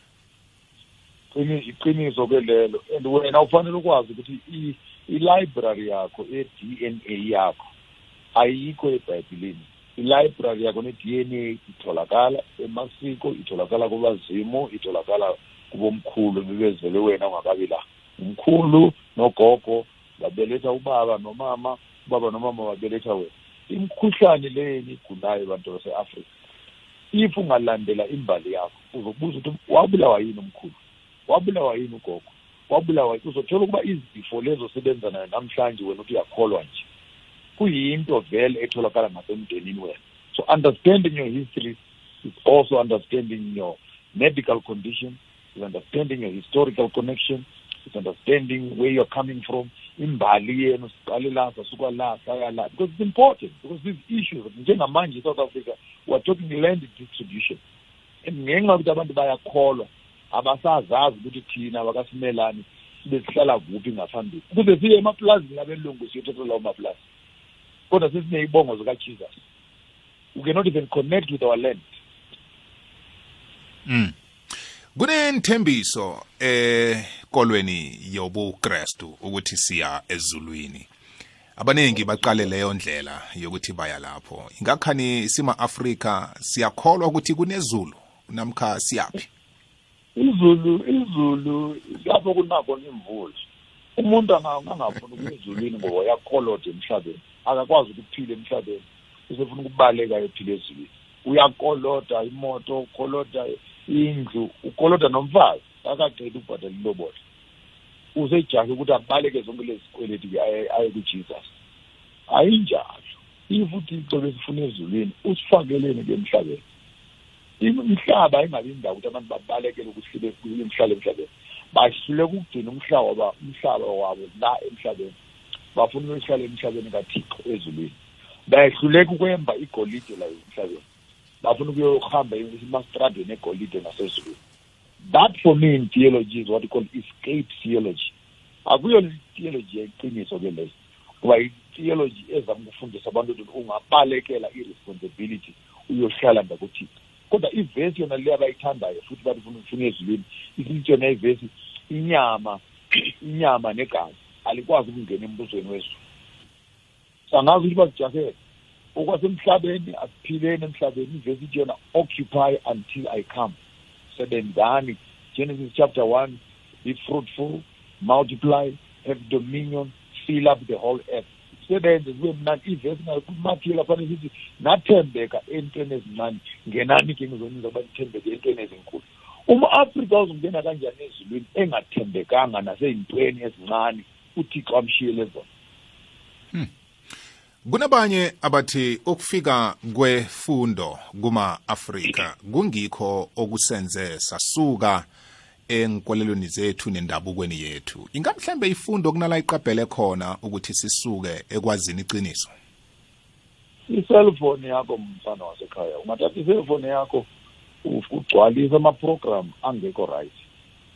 Iqiniso ke lelo. And wena ufanele ukwazi ukuthi i-library yakho e-DNA yakho ayikho ebhayibhilini i-library yakho ne-DNA itholakala emasiko itholakala kubazimu itholakala kubomkhulu bebezele wena ungakabi la. Umkhulu nogogo babeletha ubaba nomama ubaba nomama babeletha wena. Imikhuhlane leni igulayo abantu base-afrika if ungalandela imbali yakho uzobuza ukuthi wabulawa yini umkhulu? Wabulawa yini ugogo? Wabulawa uzothola ukuba izifo lezo sebenza nayo namhlanje wena uthi uyakholwa nje. Kuyinto vele etholakala ngasemndenini wena. So understanding your history is also understanding your medical condition is understanding your historical connection is understanding where you're coming from imbali yenu siqale la sasuka la saya la. Because it's important because these issues njengamanje south africa we're talking land distribution. And ngenxa yokuthi abantu bayakholwa abasazazi ukuthi thina bakasimelani sibe sihlala kuphi ngaphambili. Ukuze siye emaplazini abelungu siyothatha lawo maplazi. Kodwa sesineyibongo zikajesus. We cannot even connect with our land. Mm. kunenthembiso ekolweni yobuKristu ukuthi siya ezulwini. Abaningi baqale leyo ndlela yokuthi baya lapho. Ingakhani sima Afrika siyakholwa ukuthi kunezulu namkha siyaphi? Izulu izulu lapho kunakho imvula. Umuntu angangafuni ukuya ezulwini ngoba uyakholode emhlabeni. Akakwazi ukuphila emhlabeni. Usefuna ukubaleka ephila ezulwini. Uyakoloda imoto ukoloda indlu ukoloda nomfazi. Akaqedi ukubhadala ilobolo usejahe ukuthi abaleke zonke lezi zikweleti aye kujesus. Ayinjalo if uthixo besifuna ezulwini usifakeleni ke emhlabeni. Imhlaba ayingabi indawo ukuthi abantu babalekele ukuthi imhlaba emhlabeni. Bahluleka ukugcina umhlaba umhlaba wabo la emhlabeni. Bafuna ukuhlala emhlabeni kathixo ezulwini. Bayehluleka ukwemba igolide la emhlabeni. Bafuna ukuyohamba emastradweni egolide nasezulwini. That for me in theology is what we call escape theology. Akuyo theology yeqiniso ke leyo kuba i-theology ezama ukufundisa abantu ukuthi ungabalekela i-responsibility uyohlala ndakuthixo kodwa ivesi yona le abayithandayo futhi bathi funa ufuna ezulwini isithi yona ivesi inyama inyama negazi alikwazi ukungena embuzweni wezulu. Sangazi ukuthi bazijahele. Okwasemhlabeni asiphileni emhlabeni ivesi ithi yona occupy until i come. Sebenzani? Genesis chapter one be fruitful multiply have dominion fill up the whole earth. Sebenze kube mnandi. Ivesi kumathile laphana sithi nathembeka entweni ezincane. Ngenani ke ngizoniza ukuba nithembeke entweni ezinkulu. Uma-afrika uzongena kanjani ezulwini engathembekanga nasey'ntweni ezincane uthixo amshiyele zona. Kunabanye abathi ukufika kwefundo kuma-afrika kungikho okusenze sasuka enkolelweni zethu nendabukweni yethu. Ingamhlambe ifundo kunala iqabhele khona ukuthi sisuke ekwazini iqiniso? Iselfoni yakho mfana wasekhaya ungathatha iselfoni yakho ugcwalise amaprogram angekho right.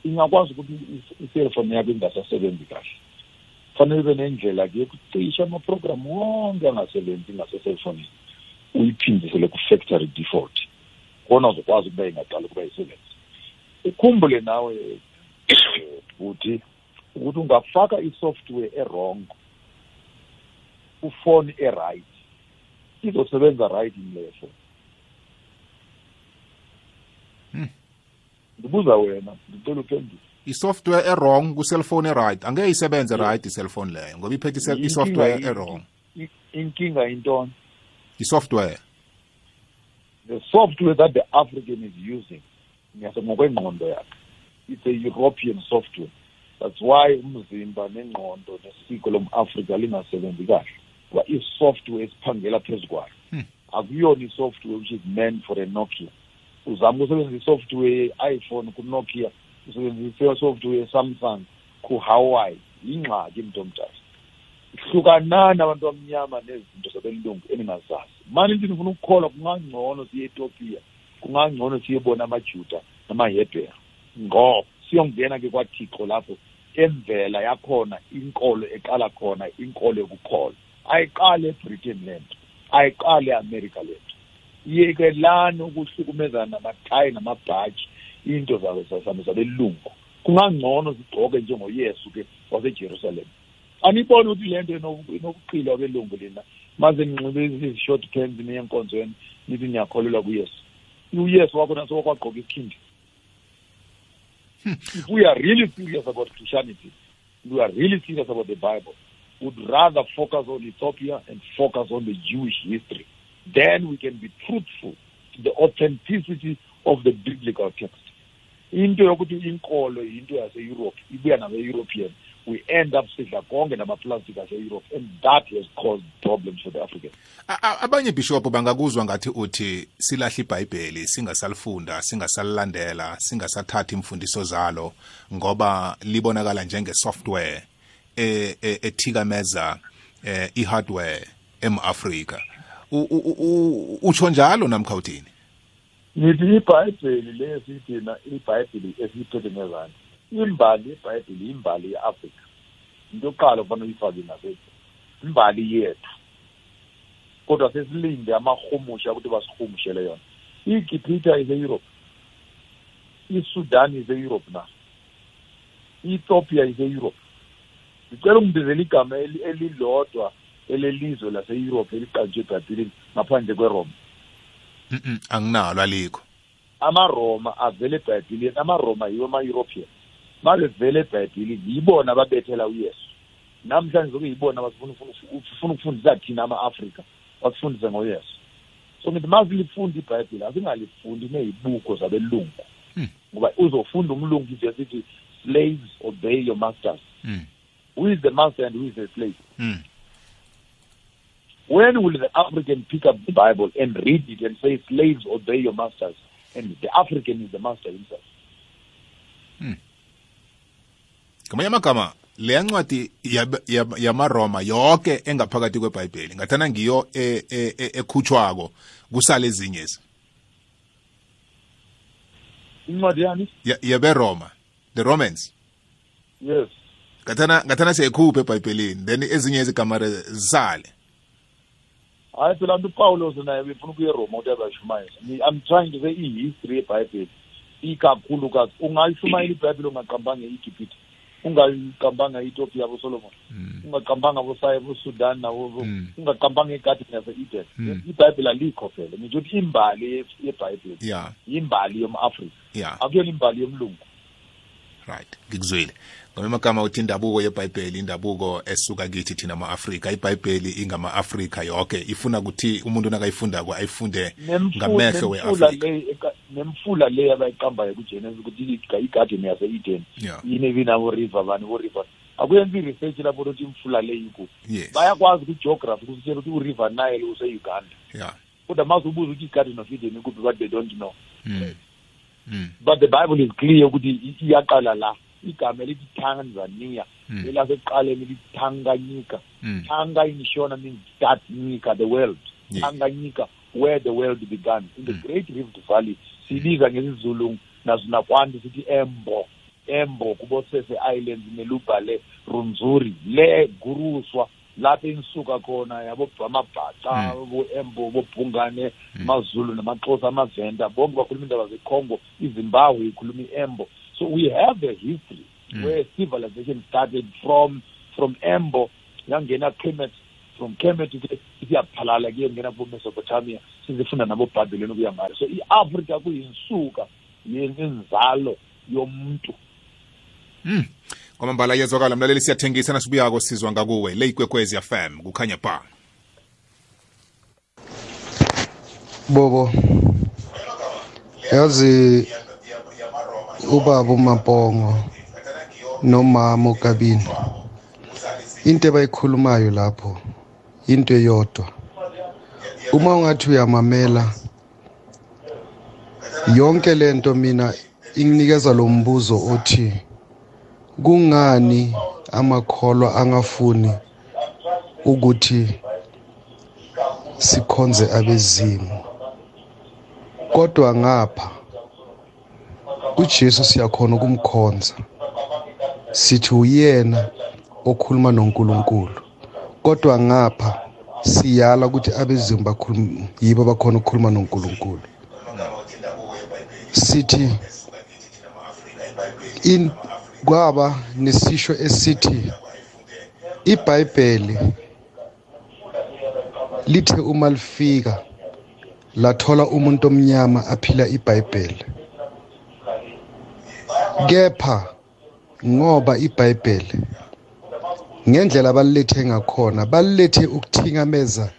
Ingakwazi ukuthi iselfoni yakho ingasasebenzi kahle. Fanele ube nendlela ke yokucisha amaprogram wonke angasebenzi ngaseselfonini uyiphindisele ku-factory default. Khona uzokwazi ukuba ingaqala ukuba isebenzi ukhumbule nawe futhi ukuthi ukuthi ungafaka i-software e-wrong ufone e-right izosebenza right imleso Hmm. ndibuza wena ndicela uphendule i-software e-wrong ku-cellphone e-right. Angeke isebenze right i-cellphone leyo ngoba iphethe ise- Inkinga i-software yini? e-wrong. I- inkinga yintoni? I-software. The software that the african is using ngiyase ngokwengqondo yakhe. It's a european software. That's why umzimba nengqondo nesiko lomafrika lingasebenzi kahle kuba i-software esiphangela phezu kwayo. Hmm. akuyona i-software which is meant for a nokia. Uzama ukusebenzisa i-software ye-iphone kunokia i-software ye-samsung ku-hawaii yingxaki mntu omdala hlukanani abantu abamnyama nezinto zabelungu eningazazi mani nti nifuna ukukholwa kungangcono siye etopia kungangcono siyebona amajuda namahebhera ngo siyongena ke kwathixo lapho emvela yakhona inkolo eqala khona inkolo yokukholwa. Ayiqali ebritain nto ayiqali eamerica le nto yekelani ukuhlukumezana namathayi namabhaji into zabe zabelungu kungangcono zigqoke njengoyesu ke wasejerusalem. Ukuthi le nto belungu lina. Maze ninxibe ezi-short pants niye enkonzweni nithi niyakholelwa kuyesu. Uyesu wakhona isikhindi. If we are really serious about christianity. We are really serious about the bible. Would rather focus on ethiopia and focus on the jewish history. Then we can be truthful to the authenticity of the biblical text into yokuthi inkolo yinto yase-europe ibuya nabe-european we end up sidla konke namaplastic ase-europe and that has caused problems for the africans. A- a- abanye bishop bangakuzwa ngathi uthi silahle ibhayibheli singasalifunda singasalilandela singasathathi imfundiso zalo ngoba libonakala njenge-software e- e- ethikameza eh, i-hardware em-afrika U- u- u- utsho njalo namkha uthini? Ngithi ibhayibheli le siyithina ibhayibheli esiyiphethe ngezandla. Imbali yebhayibheli yimbali ye-afrika. Into yokuqala kufanele uyifake nasethu imbali yethu. Kodwa sesilinde amarhumusha ukuthi basirhumushele yona. Igipita ise-europe isudan ise-europe na? I-ethiopia ise-europe ngicela ungibizela igama eli- elilodwa elelizwe lase-europe eliqanjwe ebhayibhilini ngaphandle kweroma. Mm-mm, anginalo alikho. Amaroma avela ebhayibhilini amaroma yiwo ama-european. Mabevela ebhayibhilini yibona ababethela uyesu. Namhlanje zokuyibona basifuna ufuna ukufundisa thina ama-afrika basifundise ngoyesu. So ngithi masilifunda ibhayibhili asingalifundi neyibuko zabelungu. Hmm. ngoba uzofunda umlungu ivesi ithi slaves obey your masters. Mm, who is the master and who is the slave? Mm. When will the African pick up the Bible and read it and say, slaves obey your masters? And the African is the master himself. ngamanye amagama leya ncwadi yamaroma yonke engaphakathi kwebhayibheli ngathana ngiyo e- e- e- ekhutshwako kusale ezinye ezi Incwadi yani? Ya- yaberoma the romans Yes. ngathana ngathana siyayikhupha ebhayibhelini then ezinye izigamare zisale hayi phela mntu upawulos naye befuna ukuya eroma ukuthi azayishumayela Ni- i'm trying to say i-history yebhayibheli ikakhulukazi ungayishumayela ibhayibheli ungaqambanga i-egypte ungaqambanga i-ethiopia abosolomon ungaqambanga abosaye bosudan nabo Mm. ungaqambanga egadini yase-eden Mm. ibhayibheli alikho phela. Ngisho ukuthi imbali ye- yebhayibheli ya yimbali yom-afrika. Ya akuyona imbali yomlungu. Right. Ngikuzwile. Ngame amagama uthi indabuko yebhayibheli indabuko esuka kithi thina ma-afrika ibhayibheli ingama-afrika yonke ifuna ukuthi umuntu nakayifundako ayifunde ngamehlo nemfula we-afrika le eka- nemfula le abayiqambayo kugenesis ukuthi i- igadini yase-eden ya yini ebinaboriver bani boriver akuyenzi i-research lapho ukuthi imfula le ikuphi yes. Bayakwazi kwi-geography kusitshela ukuthi uriver nile use-uganda ya kodwa maze ubuza ukuthi igarden of eden ikuphi but they don't know. Mm. Mm. But the bible is clear ukuthi i- iyaqala la igama elithi tanzania Mm. elasekuqaleni lithi tanganyika Mm. Tanganyika means that Nika, the world. Yes. Tanganyika, where the world began. In the Mm. Great Rift Valley, sibiza ngesizulu nazinakwanti sithi Embo. Embo kubosese Islands nelubhale Runzuri le guruswa lapho enisuka khona yabo amabhaca bo Embo bobhungane amazulu namaxhosa amavenda. Bonke bakhuluma indaba zeCongo iZimbabwe ikhuluma iEmbo so we have a history where civilization started from from embo yangena kemet from kemet isiyaphalala kuyongena kumesopotamia sizifunda nabobhabheleni ukuya ngalo so i-afrika kuyinsuka yenzalo yomuntu. Mm. Kwamambala yezwakala mlaleli siyathengisa nasibuyako sizwa ngakuwe. Le ikwekwezi FM kukhanya ba. Bobo yazi ubaba uMapongo nomama uKabini into abayikhulumayo lapho into eyodwa. Uma ungathi uyamamela yonke lento mina inginikeza lo mbuzo othi kungani amakholwa angafuni ukuthi sikhonze abezimu? Kodwa ngapha uJesu siyakhona ukumkhonza. Sithi uyena okhuluma noNkulunkulu. Kodwa ngapha siyala ukuthi abezimu bakhuluma yibo bakhona ukukhuluma noNkulunkulu. Sithi in kwaba nesisho esithi iBhayibheli lithe uma lifika lathola umuntu omnyama aphila iBhayibheli. Kepha ngoba iBhayibheli ngendlela balilethe ngakhona balilethe ukuthingameza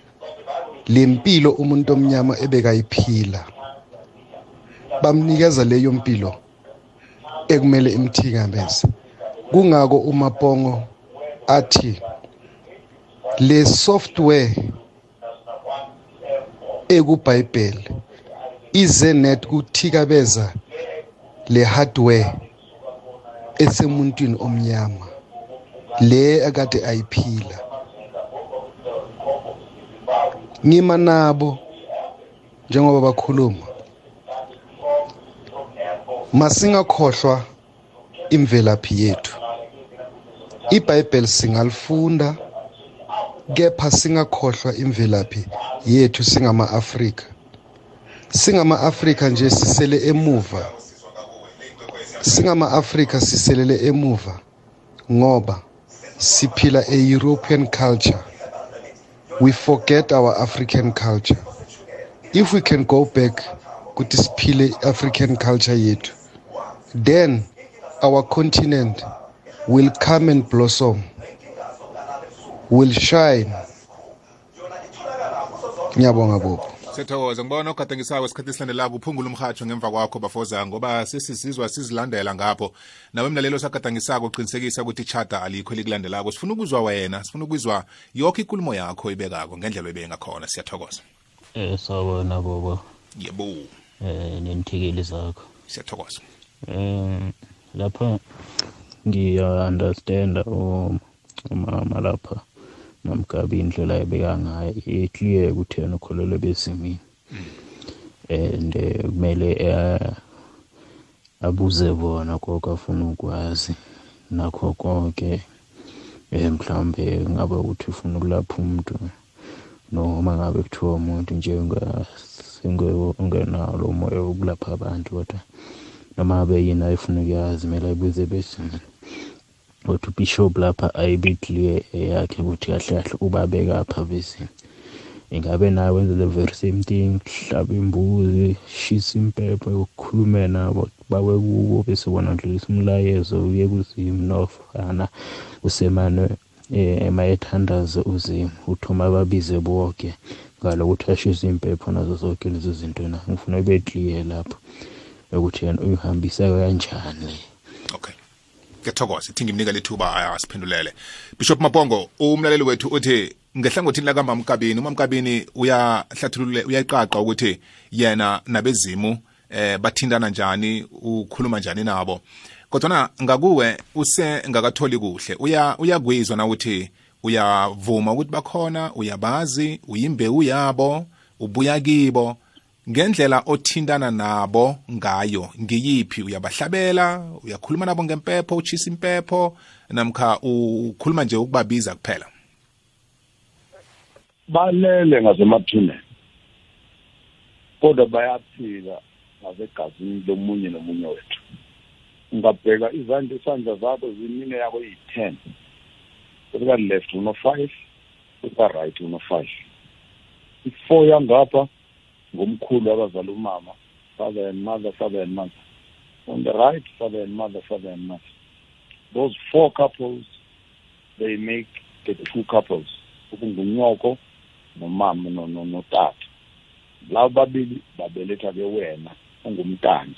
lempilo umuntu omnyama ebekayiphila. Bamnikeza leyo mpilo. Ekumele imthikameze kungako umapongo athi le software ekuBhayibheli ize net ukuthikabeza le hardware esemuntwini omnyama le akade ayiphila. Ngima nabo njengoba bakhuluma. Masingakhohlwa imvelaphi yethu. iBhayibheli singalifunda kepha singakhohlwa imvelaphi yethu singama-Afrika. singama-Afrika nje sisele emuva. singama-Afrika siselele emuva ngoba siphila a-European culture. We forget our African culture. If we can go back ukuthi siphile African culture yethu then our continent will come and blossom will shine. Ngiyabonga bobo Siyathokoza ngibona ogadangisako isikhathi esilandelako uphungula umhatsho ngemva kwakho bafoza ngoba sesisizwa sizilandela ngapho. Nawe mlalelo sagadangisako uqinisekisa ukuthi ichata alikho elikulandelako. Sifuna ukuzwa wena sifuna ukuzwa yonke inkulumo yakho ibekako ngendlela ebe ngakhona siyathokoza. Eh sawona bobo. Yebo. Eh nenthikeli zakho. siyathokoza. Eh lapha ngiya understand umama lapha nomgabi indlela ebeka ngayo iclear ukuthi yena ukholelwe bezimini. And eh, kumele eh, abuze bona konke afuna ukwazi nakho konke eh mhlambe ngabe ukuthi ufuna ukulapha umuntu noma ngabe kuthiwa umuntu njenga ungenalo umoya wokulapha abantu kodwa noma ngabe yini ayifuna ukuyazi kumele ayibuze bezimini kodwa ubishop lapha ayibe clear yakhe ukuthi kahle kahle ubabekapha bezini ingabe naye wenza the very same thing hlaba imbuzi shisa impepho yokukhulume nabo bawe kubo bese bona ndlulisa umlayezo uye kuzimu nofana usemane eh mayethandaze uzimu uthoma babize bonke ngalokuthi ashisa impepho nazo zonke lezo zinto na ngifuna ube clear lapho. Ukuthi yena uyihambisa kanjani. Okay. Ngiyathokoza. Ithi ngimnika lethuba asiphendulele bishop mapongo umlaleli wethu uthi ngehlangothini lakamamkabini umamkabini uyahlathulule uyayiqaqa ukuthi yena nabezimu eh bathintana njani ukhuluma njani nabo. Kodwa ngakuwe use ngakatholi kuhle. Uya uyakwizwa na ukuthi uyavuma ukuthi bakhona uyabazi uyimbewu yabo ubuya kibo ngendlela othintana nabo ngayo ngiyiphi? Uyabahlabela uyakhuluma nabo ngempepho uchisa impepho namkha ukhuluma nje ukubabiza kuphela? Balele ngasemathuneni kodwa bayaphila ngasegazini lomunye nomunye wethu. Ungabheka izandla isandla zakho zimine yakho iyi-ten kwelika left uno-five. Kwelika right uno-five. I-four yangapha ngomkhulu abazala umama father and mother father and mother. On the right father and mother father and mother. Those four couples they make the two couples okungunyoko nomama no- no- notata labo babili babeletha ke wena ungumntana.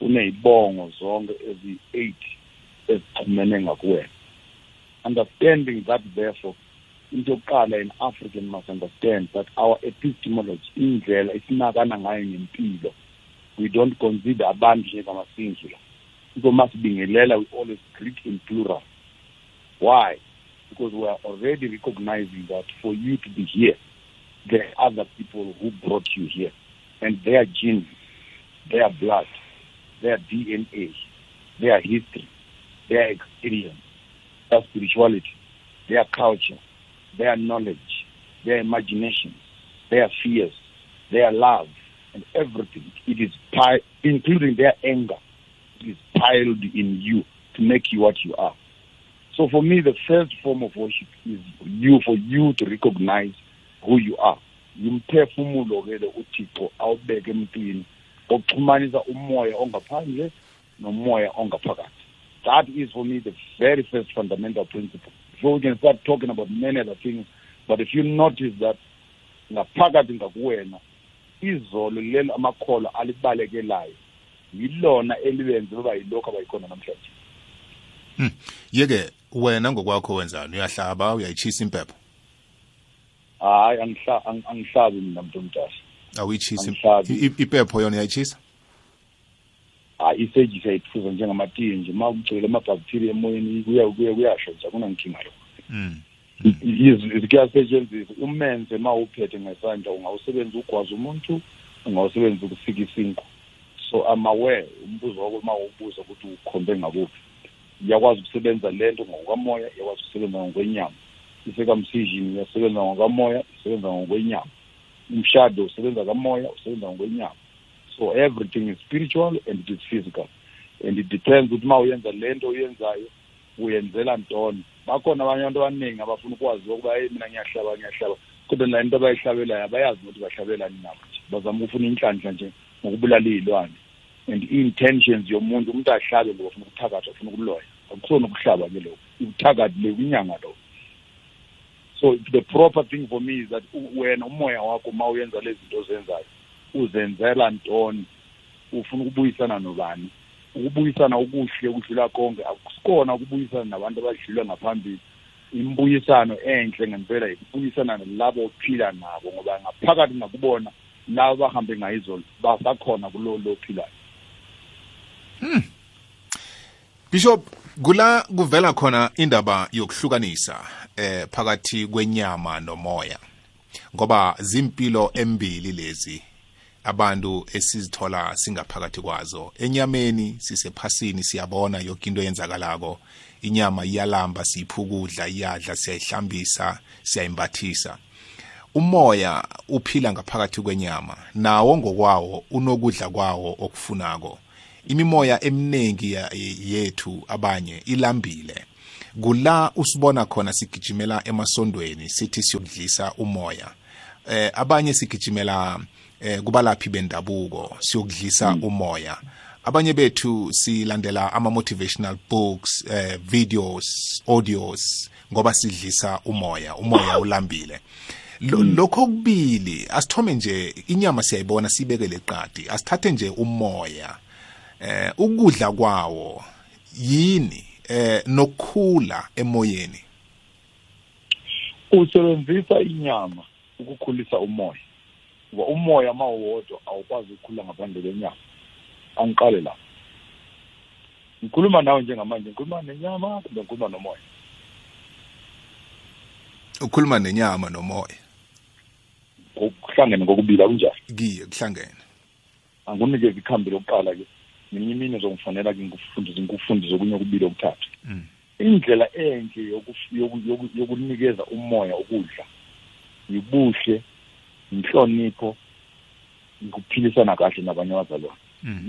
Uneyibongo zonke eziyi-eight ezixhumene ngakuwena. Understanding that therefore into yokuqala in african must understand that our epistemology indlela isinakana ngayo ngempilo we don't consider abantu njengama-singular people must bingelela we always greet in plural. Why? Because we are already recognizing that for you to be here there are other people who brought you here and their genes their blood their dna their history their experience their spirituality their culture their knowledge their imagination their fears their love and everything it is including their anger it is piled in you to make you what you are so for me, the first form of worship is you for you to recognize who you are. Yimphefumulo ke lo uThixo awubeke emntwini umoya ongaphandle nomoya ongaphakathi. That is for me the very first fundamental principle. Before we can start talking about many other things, but if you notice that ngaphakathi ngakuwena izolo lelo amakholo alibalekelayo yilona elibenze baba yilokho abayikhona namhlanje. yeke wena ngokwakho wenzani? Uyahlaba? Uyayichisa impepho? Hayi angihla- ang- angihlabi mina mntu omdala awuyichisi Angihlabi. I- i- impepho yona uyayichisa hayi iseji siyayiphuza njengamatiye nje. Uma kugcwele amabhakthiriya emoyeni kuya kuya kuyasho nje akunankinga yo Mm. kuyasetshenziswa umenze uma uphethe ngesandla ungawusebenzisa ugwaza umuntu ungawusebenzisa ukusika isinqo so I'm aware umbuzo wakho uma ubuza ukuthi ukhombe ngakuphi. Iyakwazi ukusebenza lento ngokwamoya iyakwazi ukusebenza ngokwenyama. I-circumcision iyasebenza ngokwamoya isebenza ngokwenyama. Umshado usebenza kamoya usebenza ngokwenyama. So everything is spiritual and it is physical. And it depends ukuthi uma uyenza lento uyenzayo uyenzela ntoni. Bakhona abanye abantu abaningi abafuna ukwazi ukuba hey mina ngiyahlaba ngiyahlaba. Kodwa la into abayihlabelayo abayazi ukuthi bahlabelani nabo nje. Bazama ukufuna inhlanhla nje ngokubulala iy'lwane. And i-intentions yomuntu umuntu ahlabe lo ufuna ukuthakatha ufuna ukuloya akusona ukuhlaba ke lokho ubuthakathi le kwinyanga lo. So the proper thing for me is that u- wena umoya wakho uma uyenza lezi zinto ozenzayo uzenzela ntoni? Ufuna ukubuyisana nobani? Ukubuyisana okuhle ukudlula konke akusikona ukubuyisana nabantu abadlula ngaphambili. Imbuyisano enhle ngempela ukubuyisana nalabo ophila nabo ngoba ngaphakathi ngakubona labo bahambe ngayizolo basakhona kulo lo ophilayo bishop kula kuvela khona indaba yokuhlukanisa eh phakathi kwenyama nomoya ngoba zimpilo embili lezi abantu esizithola singaphakathi kwazo. Enyameni sisephasini siyabona yonke into eyenzakalako. Inyama iyalamba siyiphukudla iyadla siyayihlambisa siyayimbathisa. Umoya uphila ngaphakathi kwenyama nawo ngokwawo unokudla kwawo okufunako. Imimoya eminingi yethu abanye ilambile. Kula usibona khona sigijimela emasondweni sithi siyokudlisa umoya. Eh abanye sigijimela eh kubalaphi bendabuko siyokudlisa umoya. Abanye bethu silandela ama motivational books eh videos audios ngoba sidlisa umoya umoya ulambile. Lo- lokho kubili asithome nje inyama siyayibona sibekele eqadi asithathe nje umoya. Eh ukudla kwawo yini eh nokukhula emoyeni? Usebenzisa inyama ukukhulisa umoya. Ngoba umoya uma uwodwa awukwazi ukukhula ngaphandle kwenyama. Angiqale la. Ngikhuluma nawe njengamanje ngikhuluma nenyama kumbe ngikhuluma nomoya. Ukhuluma nenyama nomoya. Kuhlangene kokubili akunjani kiye kuhlangene. Angunikeze ikhambi lokuqala ke. Ngeminye imini uzongifanela ke ngikufundise ngikufundise okunye okubili okuthathu. Mm. indlela enhle yoku- yoku- yoku- yokunikeza umoya ukudla yibuhle inhlonipho ngikuphilisana kahle nabanye abazalwane.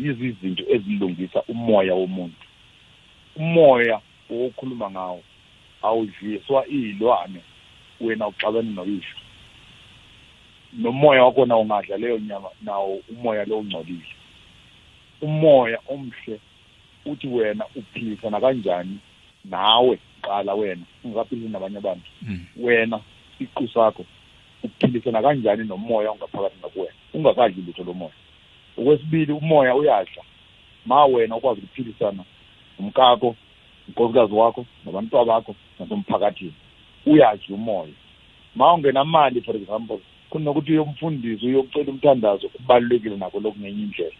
Yizo izinto ezilungisa umoya womuntu. Umoya okhuluma ngawo awudliswa iy'lwane wena uxabene noyisho nomoya wakhona ungadla leyo nyama nawo umoya lo ungcolile umoya omhle uthi wena uphilisana kanjani nawe qala wena ungakaphilisi nabanye abantu. Mm. wena siqu sakho uphilisana kanjani nomoya ongaphakathi ngakuwena ungakadli lutho lomoya. Okwesibili umoya uyadla. Ma wena ukwazi ukuphilisana nomkakho unkosikazi wakho nabantwa bakho nasomphakathini uyadla umoya. Ma ungenamali for example kunokuthi uyomfundisa uyocela umthandazo kubalulekile nakho lokhu ngenye indlela.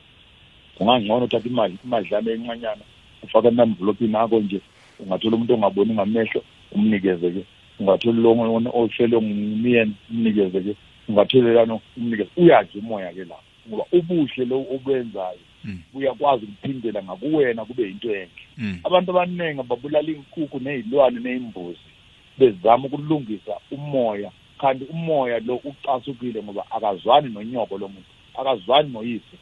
Ungangcono uthatha imali imadlana encanyana ufake enamvulopini akho nje ungathola umuntu ongaboni ngamehlo umnikeze ke ungathola lo ohlelwe ngumyeni umnikeze ke ungathola lano umnikeze. Uyadla umoya ke lapho ngoba ubuhle lo obenzayo Mm. uyakwazi ukuphindela ngakuwena kube yinto enhle. Mm. abantu abaningi babulala iy'nkukhu ney'lwane ney'mbuzi bezama ukulungisa umoya. Kanti umoya lo ucasukile ngoba akazwani nonyoko lomuntu akazwani noyise.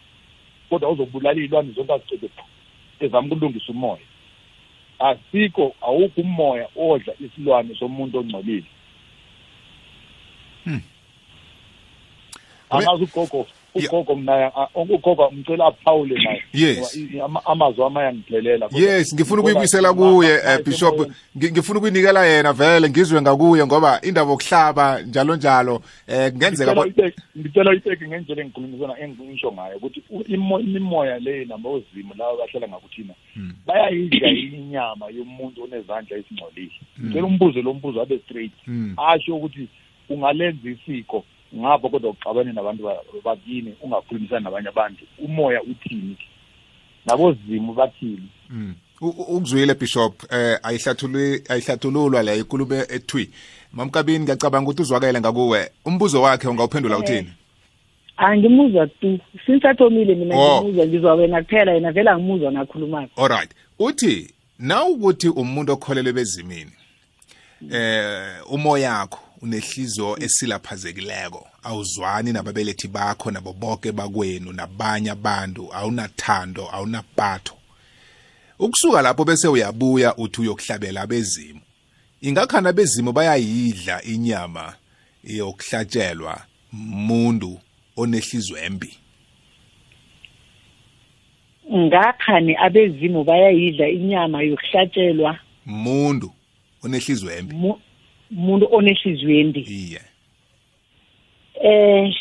Kodwa uzobulala iy'lwane zonke azicede phu ezama ukulungisa umoya. Asikho awukho umoya odla isilwane somuntu ongcolile Hmm. angazi ugogo ugogo mna ugogo ngicela aphawule naye Yes. Ngoba i- ama- amazwi ami ayangiphelela Kodwa- yes ngifuna kodwa ukuyibuyisela ma- kuye ma- eh, bishop emoyeni- Ngi- ngifuna ukuyinikela yena vele ngizwe ngakuye ngoba indaba yokuhlaba njalo njalo eh kungenzeka ngicela bo- uyibeke- ngicela uyibeke ngendlela engikhulumisana engisho ngayo ukuthi u- imo- imimoya le namba ozimo laba bahlala ngakuthina Hmm. bayayidla inyama yomuntu onezandla ezingcolile ngicela umbuzo lo mbuzo abe straight Hmm. asho ukuthi ungalenza isiko ngapha kodwa uxabane nabantu ba- bakini ungakhulumisani nabanye abantu. Umoya uthini nabozimu bathini? Mm. U- u- ukuzwile bishop eh ayihlathulwe ayihlathululwa la inkulumo ethwi. Mamkabini ngiyacabanga ukuthi uzwakele ngakuwe. Umbuzo wakhe ungawuphendula uthini? angimuzwa tu. Sinsathomile mina Oh. ngimuzwa ngizwa wena kuphela yena vele angimuzwa nakhulumako. Alright uthi nawukuthi umuntu okholelwe bezimini eh umoya wakho unehliziyo esilaphazekileko. Awuzwani nababelethi bakho nabo bonke bakwenu nabanye abantu. Awunathando awunapatho. Ukusuka lapho bese uyabuya uthi uyokuhlabela abezimu. Ingakhana abezimu bayayidla inyama yokuhlatshelwa muntu onehliziyo embi. Ngakhani abezimu bayayidla inyama yokuhlatshelwa muntu onehliziyo embi. Mu- muntu onehliziyo embi iye. Eh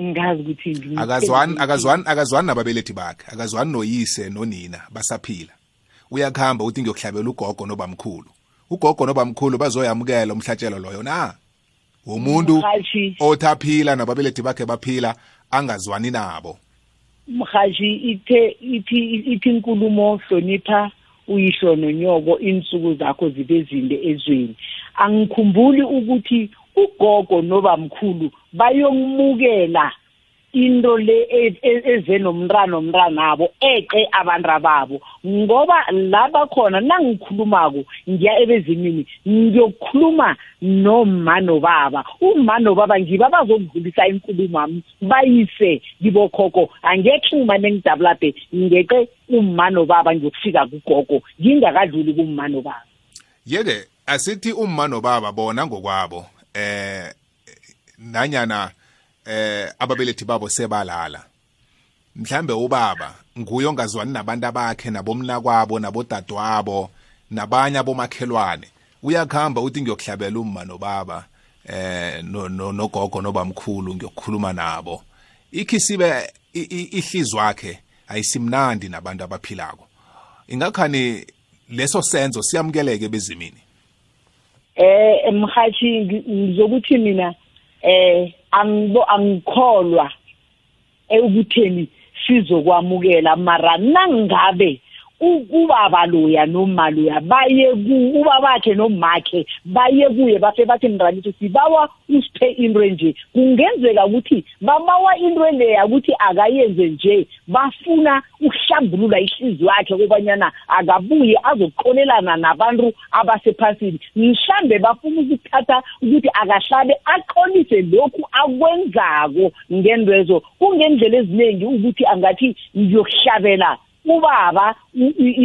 ngazi ukuthi akazwani akazwani akazwani nababelethi bakhe. Akazwani noyise nonina basaphila. Uyakuhamba uthi ngiyokuhlabela ugogo nobamkhulu. Ugogo nobamkhulu bazoyamukela umhlatshelo loyo na? Womuntu Mhashi. othi aphila nababelethi bakhe baphila angazwani nabo. Mhashi ithe ithi ithi inkulumo hlonipha uyihlo nonyoko insuku zakho zibe zinde ezweni. Angikhumbuli ukuthi ugogo nobamkhulu bayomukela into le e- e- eze nomntana omntanabo eqe abantu babo ngoba la bakhona nangikhulumako ngiya ebezimini ngiyokukhuluma noma nobaba. Uma nobaba ngibo abazokudlulisa inkulumo ami bayise kibokhokho angexhuma nengidabulape ngeqe uma nobaba ngiyokufika kugogo ngingakadluli kuma nobaba. Yeke asithi umma nobaba bona ngokwabo eh nanyana eh ababelethi babo sebalala. Mhlambe ubaba nguye ongazwani nabantu bakhe nabomna kwabo nabodadewabo nabanye abomakhelwane. Uyakuhamba uthi ngiyokuhlabela umma nobaba eh no- no- nogogo nobamkhulu ngiyokukhuluma nabo. Ikhisibe ihlizwa wakhe ayisimnandi nabantu abaphilako. Ingakhani leso senzo siyamukeleke bezimini? Eh emhathi ngi- ngizokuthi mina eh angibo angikholwa ekutheni sizokwamukela mara nangabe u- ubaba loya noma loya baye ku ubabakhe nomakhe baye kuye base bathi mntanethu sibawa usiphe into enje. Kungenzeka ukuthi babawa into leya ukuthi akayenze nje bafuna ukuhlambulula ihliziyo yakhe kobanyana akabuye azokuqolelana nabantu abasephasini. Mhlambe bafuna ukuthatha ukuthi akahlabe aqolise lokhu akwenzako ngendwezo kungendlela eziningi ukuthi angathi ngiyokuhlabela ubaba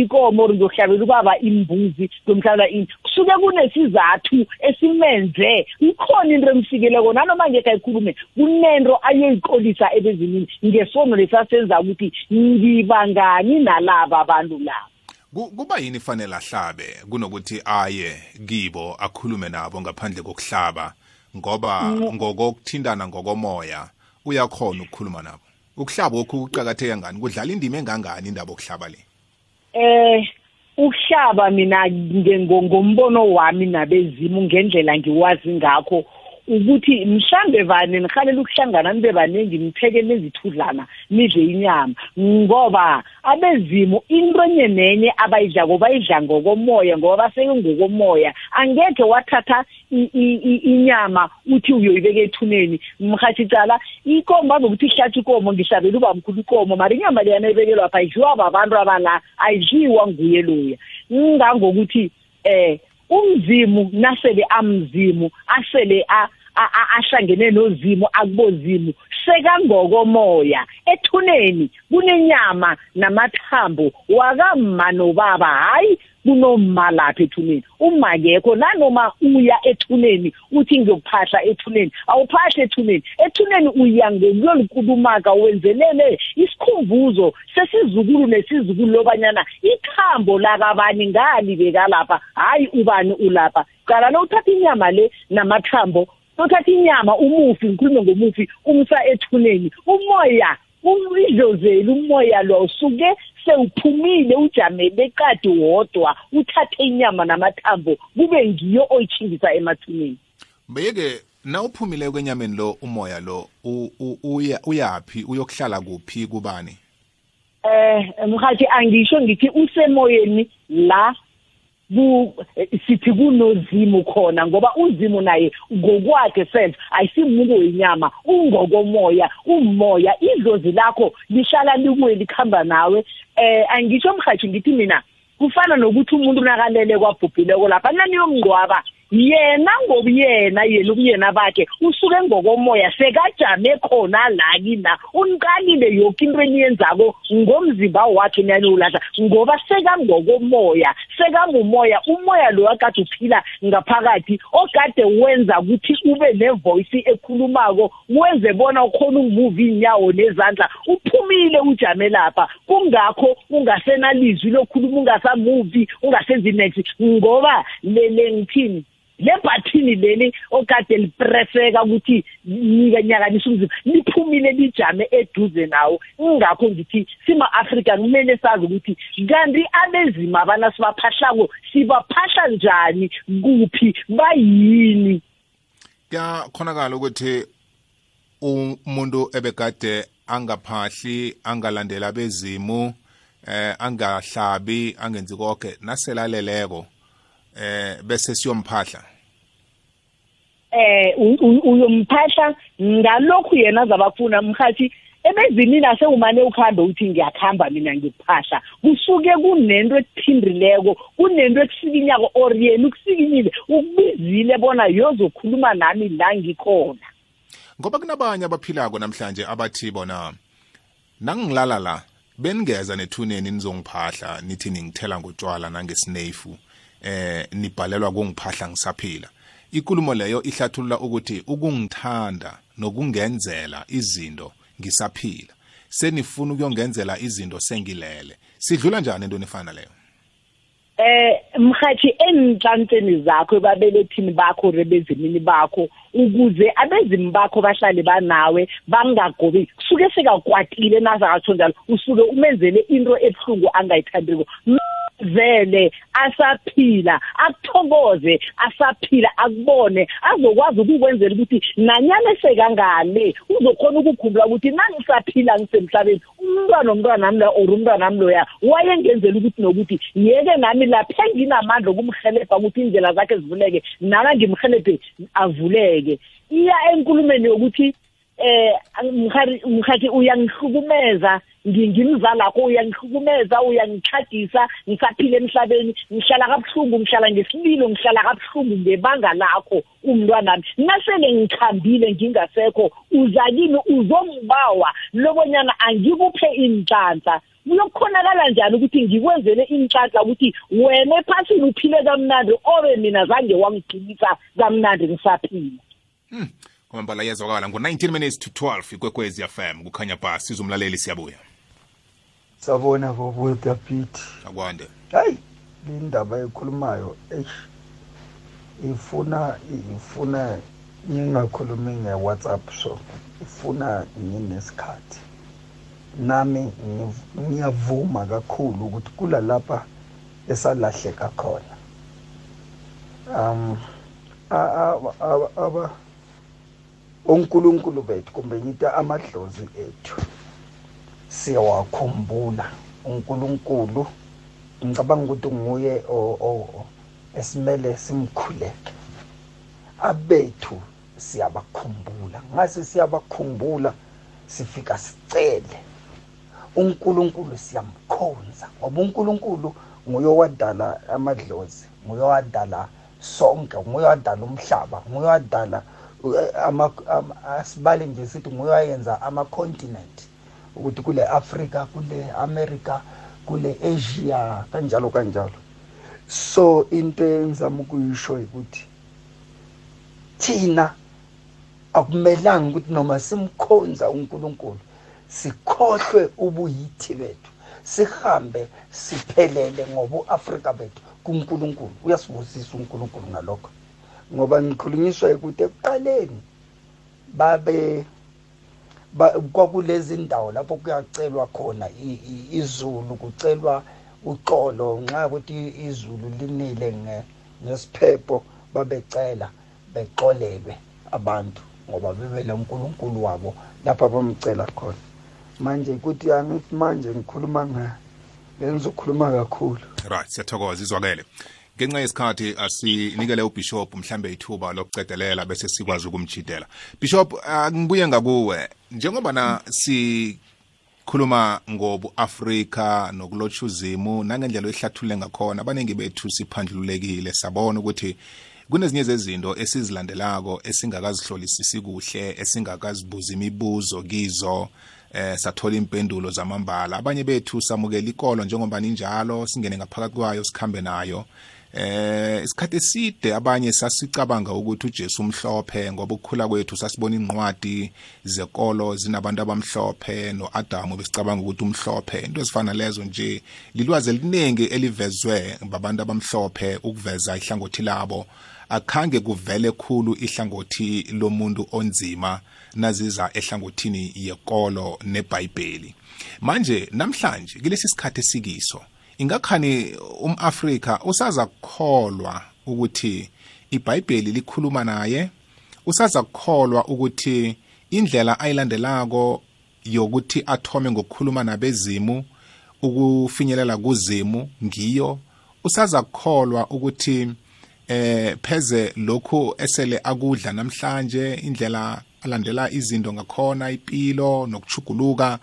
ikomo or ngiyokuhlabela ubaba imbuzi ngomhlala ini. Kusuke kunesizathu esimenze ikhona into emfikeleko nanoma ngekho ayikhulume kunento ayoyiqolisa ebezimini ngesono lesasenza ukuthi ngibangani nalaba abantu laba Ku- kuba yini fanele ahlabe kunokuthi aye kibo akhulume nabo ngaphandle kokuhlaba? Ngoba ngokokuthindana ngokomoya uyakhona ukukhuluma nabo. Ukuhlaba okhu kuqakatheke ngani? Kudlala indima engangani indaba yokuhlaba le? Eh ukuhlaba mina nge- ngo- ngombono wami nabezimu ngendlela ngiwazi ngakho ukuthi mhlambe vane nihalela ukuhlangana nibe baningi nipheke nezithudlana nidle inyama. Ngoba abezimu into enye nenye abayidlako bayidla ngokomoya ngoba baseke ngokomoya. Angekhe wathatha inyama uthi uyoyibeka ethuneni. Mhathi cala ikomo bazokuthi ihlatha ikomo ngihlabela uba mkhulu ikomo mara inyama leyana ebekelwa pha idliwa babantu abala ayidliwa nguye loya. Ngangokuthi eh umzimu nasele amzimu asele a- a- a- ahlangene nozimu akubozimu. Sekangokomoya ethuneni kunenyama namathambo. Wakamma nobaba hayi kunomma lapha ethuneni. Uma kekho nanoma uya ethuneni uthi ngiyokuphahla ethuneni awuphahla ethuneni. Ethuneni uya ngokuyolikulumaka wenzelele isikhumbuzo sesizukulu nesizukulu lobanyana ikhambo lakabani ngali bekalapha hayi ubani ulapha? Qala lo uthatha inyama le namathambo uthatha inyama umufi ngikhulume ngomufi umsa ethuneni. Umoya idlozeli umoya lo usuke sewuphumile ujamele eqadi wodwa uthathe inyama namathambo kube ngiyo oyithingisa emathuneni. Beyeke na uphumile kwenyameni lo umoya lo uyaphi? Uyokuhlala kuphi kubani? Eh mhathi angisho ngithi usemoyeni la sithi kunozimu khona ngoba uzimu naye ngokwakhe self ayisimuntu wenyama ungokomoya umoya. Idlozi lakho lihlala likuwe likhamba nawe. Eh angisho mhathi ngithi mina kufana nokuthi umuntu nakalele kwabhubhileko lapha naniyomngcwaba yena ngobuyena yena ubuyena bakhe usuke ngokomoya sekajame khona la kina. Uniqalile yoke into eniyenzako ngomzimba wakhe niyaniwulahla ngoba sekangokomoya sekamumoya umoya lo akade uphila ngaphakathi okade wenza ukuthi ube nevoice ekhulumako wenze bona ukhona ukumuva iy'nyawo nezandla uphumile ujame lapha. Kungakho ungasenalizwi lokhuluma ungasamuvi ungasenzi next. Ngoba lele ngithini? Le bhathini leli okade lipreseka ukuthi nyakanisa umzimba. Liphumile lijame eduze nawo. Ingakho ngithi sima-afrika kumele sazi ukuthi kanti abezima abana sibaphahlako sibaphahla njani kuphi bayini? Kuyakhonakala ukuthi umuntu ebekade angaphahli angalandela bezimu eh angahlabi angenzi konke naselaleleko eh bese siyomphahla. Eh u- u- uyomphahla ngalokhu yena azabafuna mhathi ebezimini asewumane ukhambe uthi ngiyakhamba mina ngikuphahla kusuke kunento ekuphindrileko kunento ekusikinyako or yena ukusikinyile ukubizile bona yozokhuluma nami la ngikhona. Ngoba kunabanye abaphilako namhlanje abathi bona nangilala la beningeza nethuneni nizongiphahla nithi ningithela ngotshwala nangesinefu eh nibhalelwa kungiphahla ngisaphila. Ikulumo leyo ihlathulula ukuthi ukungithanda nokungenzela izinto ngisaphila. Senifuna ukuyongenzela izinto sengilele. Sidlula njani entweni efana leyo? Eh mhathi enhlanhleni zakho ebabelethini bakho rebezimini bakho ukuze abezimu bakho bahlale banawe bangagobi kusuke sekakwatile nazakatsho njalo usuke umenzele into ebuhlungu angayithandiko vele asaphila akuthokoze asaphila akubone azokwazi ukukwenzela ukuthi nanyana sekangale uzokhona ukukhumbula ukuthi nangisaphila ngisemhlabeni umntwana omntwana nami la or umntwana nami loya wayengenzela ukuthi nokuthi yeke nami lapha enginamandla okumhelebha ukuthi indlela zakhe zivuleke nami ngimhelebhe avuleke. Iya enkulumeni yokuthi eh mkhathi uyangihlukumeza ngingimzalakho uyangihlukumeza uyangichagisa ngisaphila emhlabeni ngihlala kabuhlungu ngihlala ngesililo ngihlala kabuhlungu ngebanga lakho umntwanami. Nasele ngichambile ngingasekho uza kimi uzongibawa lobonyana angikuphe inhlanhla kuyokukhonakala njani ukuthi ngikwenzele inhlanhla ukuthi wena ephasini uphile kamnandi obe mina zange wangigcinisa kamnandi ngisaphila? Hmm. kwamambala yezwakala ngo-19 minutes to 12 ikwekwezi fm kukhanya ba siza umlaleli siyabuya. Sabona bobo David. Akwande. Hayi indaba ekhulumayo eish ifuna ifuna ngingakhulumi nge-whatsapp so ifuna nginesikhathi nami ngiyavuma kakhulu ukuthi kula lapha esalahleka khona. Um aba onkulunkulu bethu kumbe ngithi amadlozi ethu siyawakhumbula unkulunkulu. Ngicabanga ukuthi nguye esimele simkhuleke abethu siyabakhumbula. Ngase siyabakhumbula sifika sicele. Unkulunkulu siyamkhonza ngoba unkulunkulu nguye owadala amadlozi nguye owadala sonke nguye owadala umhlaba nguye owadala uh, ama- ama- asibale nje sithi nguye owayenza ama-continent ukuthi kule africa kule america kule asia kanjalo kanjalo. So into engizama ukuyisho ukuthi thina akumelanga ukuthi noma simkhonza unkulunkulu sikhohlwe ubuyithi bethu sihambe siphelele ngoba u-afrika bethu kunkulunkulu. Uyasibusisa unkulunkulu ngalokho. Ngoba ngikhulunyiswa ukuthi ekuqaleni babe ba- kwakulezi ndawo lapho kuyacelwa khona izulu kucelwa uxolo nxa ukuthi izulu linile nge- ngesiphepho babecela bexolelwe abantu ngoba bebele unkulunkulu wabo lapha bamcela khona. Manje kuthi angithi manje ngikhuluma nga bengizokhuluma kakhulu. Right siyathokoza izwakele. Ngenxa yesikhathi asinikele ubishop mhlambe ithuba lokucedelela bese sikwazi ukumjidela bishop angibuye ngakuwe. Njengoba na sikhuluma ngobu-afrika nokulotshuzimu nangendlela oyihlathulule ngakhona abaningi bethu siphandlululekile. Sabona ukuthi kunezinye zezinto esizilandelako esingakazihlolisisi kuhle esingakazibuza imibuzo kizo. Eh sathola impendulo zamambala. Abanye bethu samukela ikolo njengoba ninjalo singene ngaphakathi kwayo sikhambe nayo. Eh isikhathi eside abanye sasicabanga ukuthi uJesu umhlophe ngoba ukukhula kwethu sasibona inqwadi zekolo zinabantu abamhlophe noAdamu besicabanga ukuthi umhlophe. Into ezifana lezo nje lilwazi eliningi elivezwe babantu abamhlophe ukuveza ihlangothi labo. Akhange kuvele khulu ihlangothi lomuntu onzima. Naziza ehlangothini yekolo nebhayibheli. Manje namhlanje kulesi sikhathi esikiso ingakhani umAfrika usaza kukholwa ukuthi iBhayibheli likhuluma naye usaza kukholwa ukuthi indlela ayilandelako yokuthi athome ngokukhuluma nabezimu ukufinyelela kuzimu ngiyo usaza kukholwa ukuthi eh pheze lokhu esele akudla namhlanje indlela alandela izinto ngakhona impilo nokuchuguluka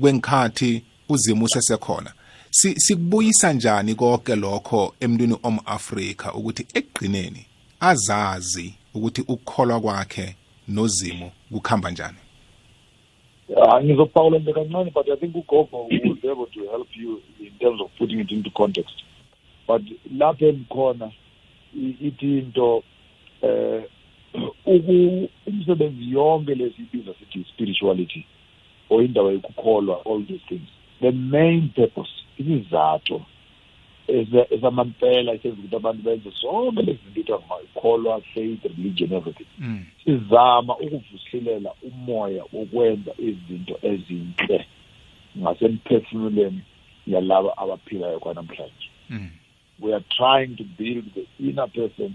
kwenkhathi uzimo usesekhona si sikubuyisa njani konke lokho emntwini omAfrika ukuthi ekugcineni azazi ukuthi ukukholwa kwakhe nozimo kukhamba njani? Uh, ngizophawula nje kancane but i think ugogo will be able to help you in terms of putting it into context. But lapho engikhona i- ithi into eh uku umsebenzi yonke lesibiza sithi spirituality or indaba yokukholwa all these things the main purpose isizathu eza- ezamampela esenza ukuthi abantu benze zonke lezi zinto kuthiwa ngama-kholwa faith religion everything Mm. sizama ukuvuselela umoya wokwenza izinto ezinhle ngasemphefumulweni yalaba abaphilayo kwanamhlanje Mm. we are trying to build the inner person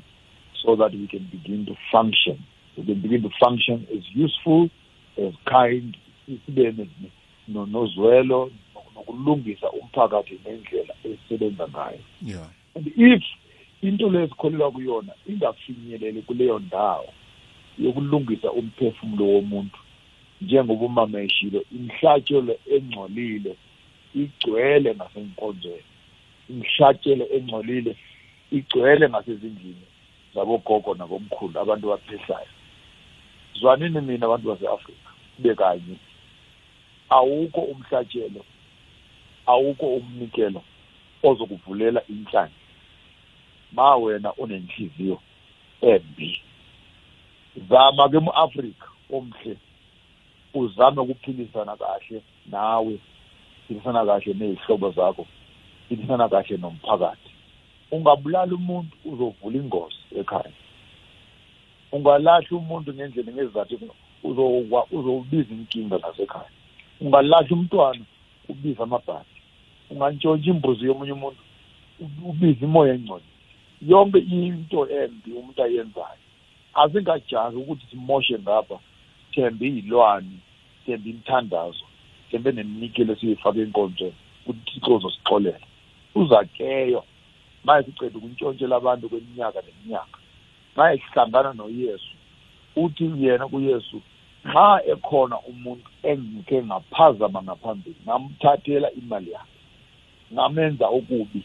so that we can begin to function. We can begin to function as useful as kind sibe nozwelo nokulungisa umphakathi nendlela esisebenza ngayo. Yeah. and if into le esikholelwa kuyona ingafinyeleli kuleyo ndawo yokulungisa umphefumulo womuntu njengoba umama eshilo imhlatshelo engcolile igcwele ngasenkonzweni. Imhlatshelo engcolile igcwele ngasezindlini. Zabogogo nabomkhulu abantu abaphehlayo zwanini mina abantu base-afrika? Kube kanye. Awukho umhlatshelo awukho umnikelo ozokuvulela inhlanhla. Ma wena unenhliziyo embi zama ke mu-afrika omhle uzame ukuphilisana kahle nawe philisana kahle nezihlobo zakho philisana kahle nomphakathi. Ungabulali umuntu uzovula ingozi ekhaya. Ungalahli umuntu ngendlela ngezizathu uzowubiza inkinga nasekhaya ungalahli umntwana ubize amabhasi ungantshontsha imbuzi yomunye umuntu u- ubize imoya engcole yonke into embi umuntu ayenzayo. Asingajazi ukuthi simoshe ngapha thembe iy'lwane thembe imithandazo thembe neminikelo esiyifake enkonzweni ukuthi thixo uzosixolela. Uzakeyo maye siceda ukuntshontshela abantu kweminyaka neminyaka. Maye sihlangana noyesu. Uthi yena kuyesu nxa ekhona umuntu engike ngaphazama ngaphambili ngamthathela imali yakhe ngamenza okubi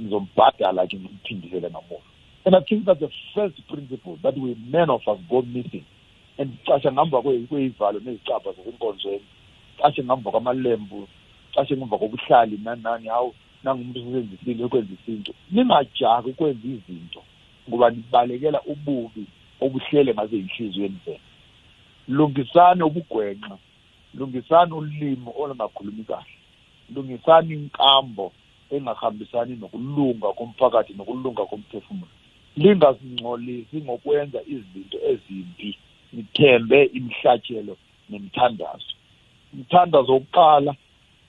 ngizombhadala ke ngimphindisele ngamuva. And i think that's the first principle that we men of us go missing. And cashe ngamba kwe- kweyivalo nezicabha zasenkonzweni cashe ngemva kwamalembu cashe ngemva kobuhlali nani nani hawu nangumuntu usebenzisile ukwenza isinto ningajahi ukwenza izinto ngoba nibalekela ububi obuhlele ngaze yinhliziyweni zenu. Lungisani ubugwenxa lungisani ulimi olungakhulumi kahle lungisani inkambo engahambisani nokulunga komphakathi nokulunga komphefumulo. Lingazingcolisi ngokwenza izinto ezimbi nithembe imhlatshelo nemithandazo umthandazo wokuqala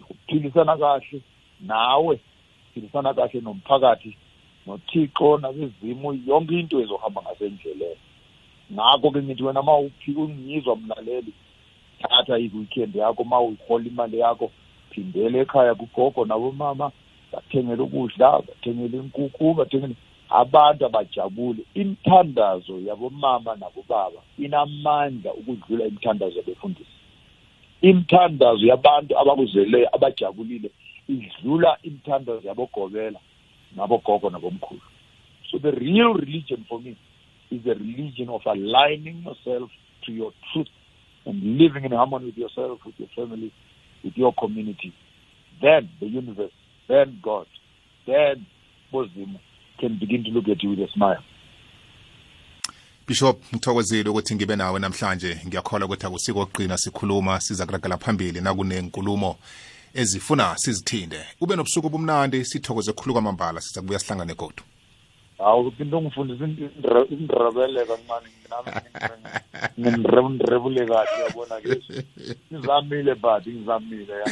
ukuphilisana kahle nawe philisana kahle nomphakathi nothixo nabezimu yonke into ezohamba ngasendleleni. Ngakho ke ngithi wena ma uphi ungizwa mlaleli thatha i-weekend yakho ma uyihola imali yakho phindele ekhaya kugogo nabomama bathengele ukudla bathengele inkukhu bathengele abantu abajabule. Imithandazo yabomama nabobaba inamandla ukudlula imithandazo yabefundisi. Imithandazo yabantu abakuzeleyo abajabulile idlula imithandazo yabogobela nabogogo nabomkhulu so the real religion for me is a religion of aligning yourself to your truth and living in harmony with yourself, with your family, with your community. Then the universe, then God, then Muslim can begin to look at you with a smile. bishop ngithokozile ukuthi ngibe nawe namhlanje ngiyakholwa ukuthi akusiko kuqina sikhuluma siza kuragela phambili nakunenkulumo ezifuna sizithinde. Ube nobusuku obumnandi sithokoze khulu kwamambala siza kubuya sihlangane kodwa hawu into ongifundisa indrebele kancane ngindrebule kahle yabona ke ngizamile but ngizamile ya.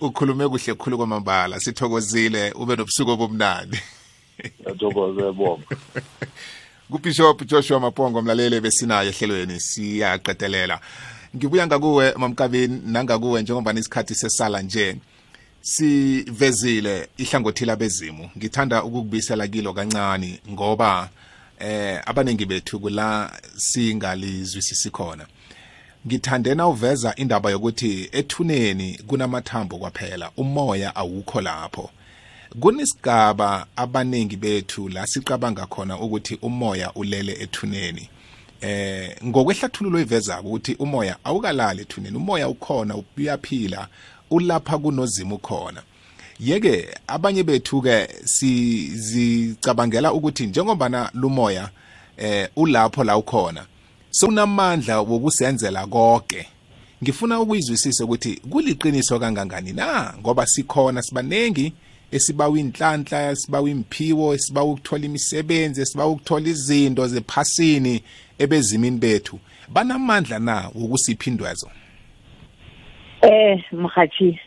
Ukhulume kuhle khulu kwamambala sithokozile ube nobusuku obumnandi. Ngiyathokoza bonga kubishop joshua mapongo mlaleli besinayo ehlelweni siyaqedelela. Ngibuya ngakuwe mamkabini nangakuwe njengoba isikhathi sesala nje. Sivezile ihlangothi labezimu. Ngithanda ukukubisela kilo kancane ngoba eh abaningi bethu kula singalizwisisi khona. Ngithandena uveza indaba yokuthi ethuneni kunamathambo kwaphela umoya awukho lapho. Kunesigaba abaningi bethu la sicabanga khona ukuthi umoya ulele ethuneni. Eh ngokwehlathululo ivezako ukuthi umoya awukalali ethuneni umoya ukhona uyaphila ulapha kunozimo khona. Yeke abanye bethu ke sizicabangela ukuthi njengobana lumoya eh ulapho la ukhona sokunamandla wokusenzela konke ngifuna ukuyizwisisa ukuthi kuliqiniso kangangani na? Ngoba sikhona sibanengi esibawa inhlanhla esibawa imphiwo esibawa ukuthola imisebenzi esibawa ukuthola izinto zephasini ebezimini bethu banamandla na wokusipha indwezo eh mhathi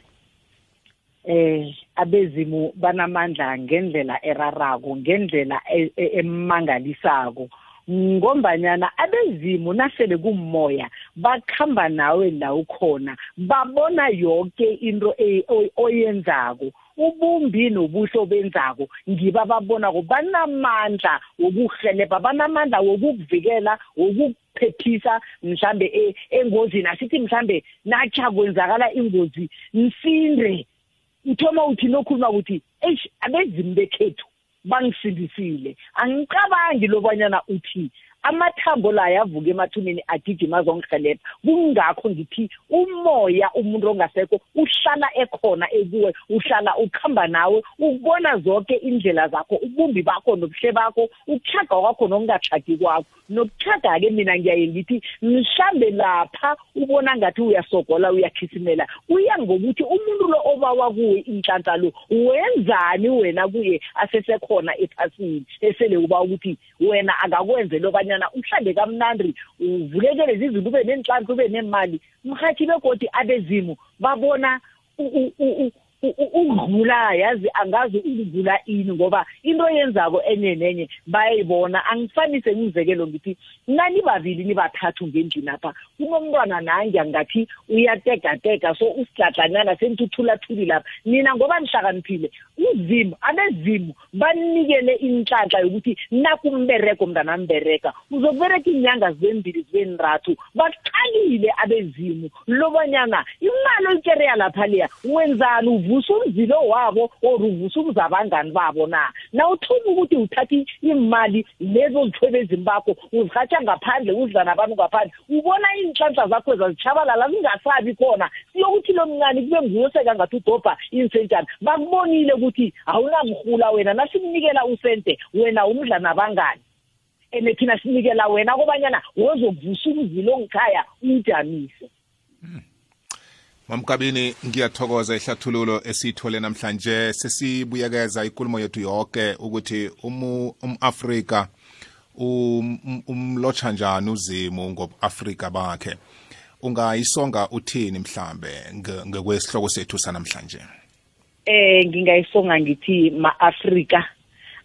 eh abezimu banamandla ngendlela erarako ngendlela e- e- emangalisako. Ngombanyana abezimu nasele kumoya bakhamba nawe la ukhona babona yonke into e- oy- oyenzako. Ubumbi nobuhle obenzako ngiba babonako banamandla wokuhelebha banamandla wokukuvikela wokukuphephisa mhlambe e- engozini asithi mhlambe natsha kwenzakala ingozi msinde. Uthoma uthi nokhuluma ukuthi eish abezimu bekhethu bangisindisile. Angicabangi lobanyana uthi amathambo la yavuka emathuneni agijima azongihelebha kungakho ngithi umoya umuntu ongasekho uhlala ekhona ekuwe uhlala ukuhamba nawe ukubona zonke indlela zakho ubumbi bakho nobuhle bakho ukuchaga kwakho nokungathagi kwakho. Nokuchaga-ke mina ngiyaye ngithi mhlambe lapha ubona ngathi uyasogola uyakhisimela kuya ngokuthi umuntu lo obawa kuwe inhlanhla lo wenzani wena kuye asesekhona ephasini? Esele uba ukuthi wena akakwenze lokanyana umhlambe kamnandi uvulekele zizinto ube nenhlanhla ube nemali mhathi begodi abezimu babona u- u- u- u- u- u- ukudlula yazi angazi ukudlula ini ngoba into yenzako enye nenye bayayibona. Angifanise ngizekelo ngithi nani babili nibathathu ngendlini apha kunomntwana nange ngathi uyategatega so usidladlanyana senithuthulathuli lapha. Nina ngoba nihlakaniphile uzimu abezimu banikele inhlanhla yokuthi nakumbereko mntanambereka uzokubereka iinyanga zibembili zibenrathu baqalile abezimu. Lobanyana imali oyikereya lapha leya wenzani uvusa umzilo wabo or uvusa umzabangani babo na? Nawuthuma ukuthi uthatha imali lezo zithwebezini bakho uzirhatsha ngaphandle udla nabantu ngaphandle ubona iinhlanhla zakho zazitshabalala zingasabi khona. Siyokuthi lo mncane kube nguyo sekangathi udobha insentjana bakubonile ukuthi awunamrhula wena nasimnikela usente wena umdla nabangani. And thina sinikela wena kobanyana wozokuvusa umzilo ongikhaya uyijamise mamkabini ngiyathokoza ihlathululo esiyithole namhlanje. Sesibuyekeza ikulumo yethu yonke ukuthi um-afrika um- um- umlotsha njani uzimu ngobu-afrika bakhe. Ungayisonga uthini mhlambe nge- ngekwesihloko sethu sanamhlanje? Eh ngingayisonga ngithi ma-Afrika.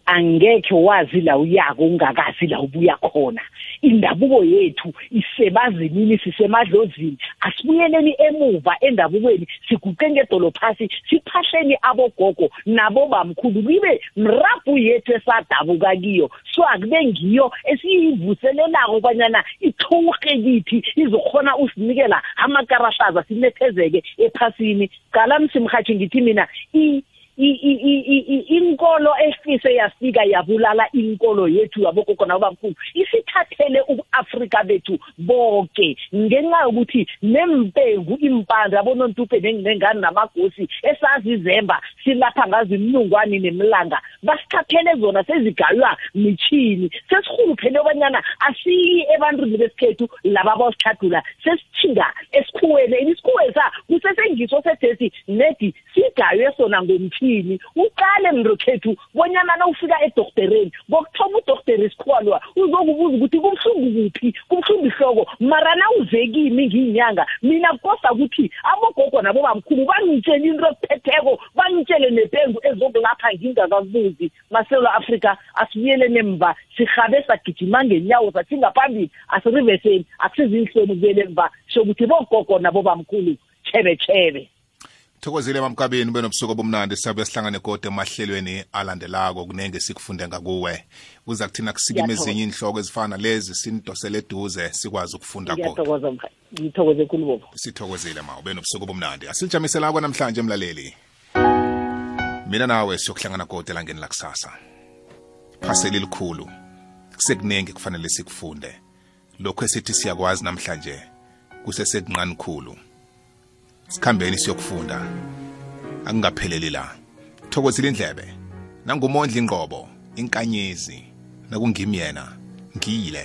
Angekhe wazi la uyako ungakazi la ubuya khona. Indabuko yethu isebazimini sisemadlozini. Asibuyeleni emuva endabukweni siguqe ngedolo phasi siphahleni abogogo nabo bamkhulu kibe mrabhu yethu esadabuka kiyo. So akube ngiyo esiyivuselelako kwanyana ichurhe kithi izokhona usinikela amakarashaza sinethezeke ephasini. Qala msimhathi ngithi mina i i- i- i- i- i- inkolo efise yafika yabulala inkolo yethu yabogogo nabobamkhulu isithathele ubu-afrika bethu bonke ngenxa yokuthi nempengu impande abonontupe nengane namagosi esazizemba silapha ngazo imnungwane nemlanga. Basithathele zona sezigaywa mitshini sesirhuluphele obanyana asiyi ebantwini besikhethu laba bawusithadula sesithinga esikhuweni isikhuwesa kusesengiso sethesi nedi sigaywe sona ngomtshini uqale mndokhethu bonyana nawufika edoktereni ngokuthoma udoktere isikhuwa lowa uzokubuza ukuthi kubuhlungu kuphi kubuhlungu ihloko mara nawuze kimi ngiyinyanga mina kukosa ukuthi abogogo nabobamkhulu bangitshele into ekuphetheko bangitshele nepengu ezokulapha ngingakakubuzi masewula afrika asibuyeleni emva sihabe sagijima ngenyawo sathinga phambili asiriveseni akusizinhloni ukubuyela emva sokuthi bogogo nabobamkhulu chebe chebe thokozile mamkabini ube nobusuku obumnandi sisabuye sihlangane kodwa emahlelweni alandelako kunenge sikufunde ngakuwe. Kuza kuthina kusikima ezinye inhloko ezifana lezi sinidosele eduze sikwazi ukufunda kodwa sithokozile ma ube nobusuku obumnandi. Asilijamiselako namhlanje emlaleli mina nawe siyokuhlangana kodwa elangeni lakusasa phaseli likhulu kusekuningi kufanele sikufunde. Lokhu esithi siyakwazi namhlanje kusesekuncane khulu. Sikhambeni siyokufunda. Akungapheleli la. Thokozile indlebe. Nangumondla ingqobo inkanyezi. Nakungimi yena ngiyile.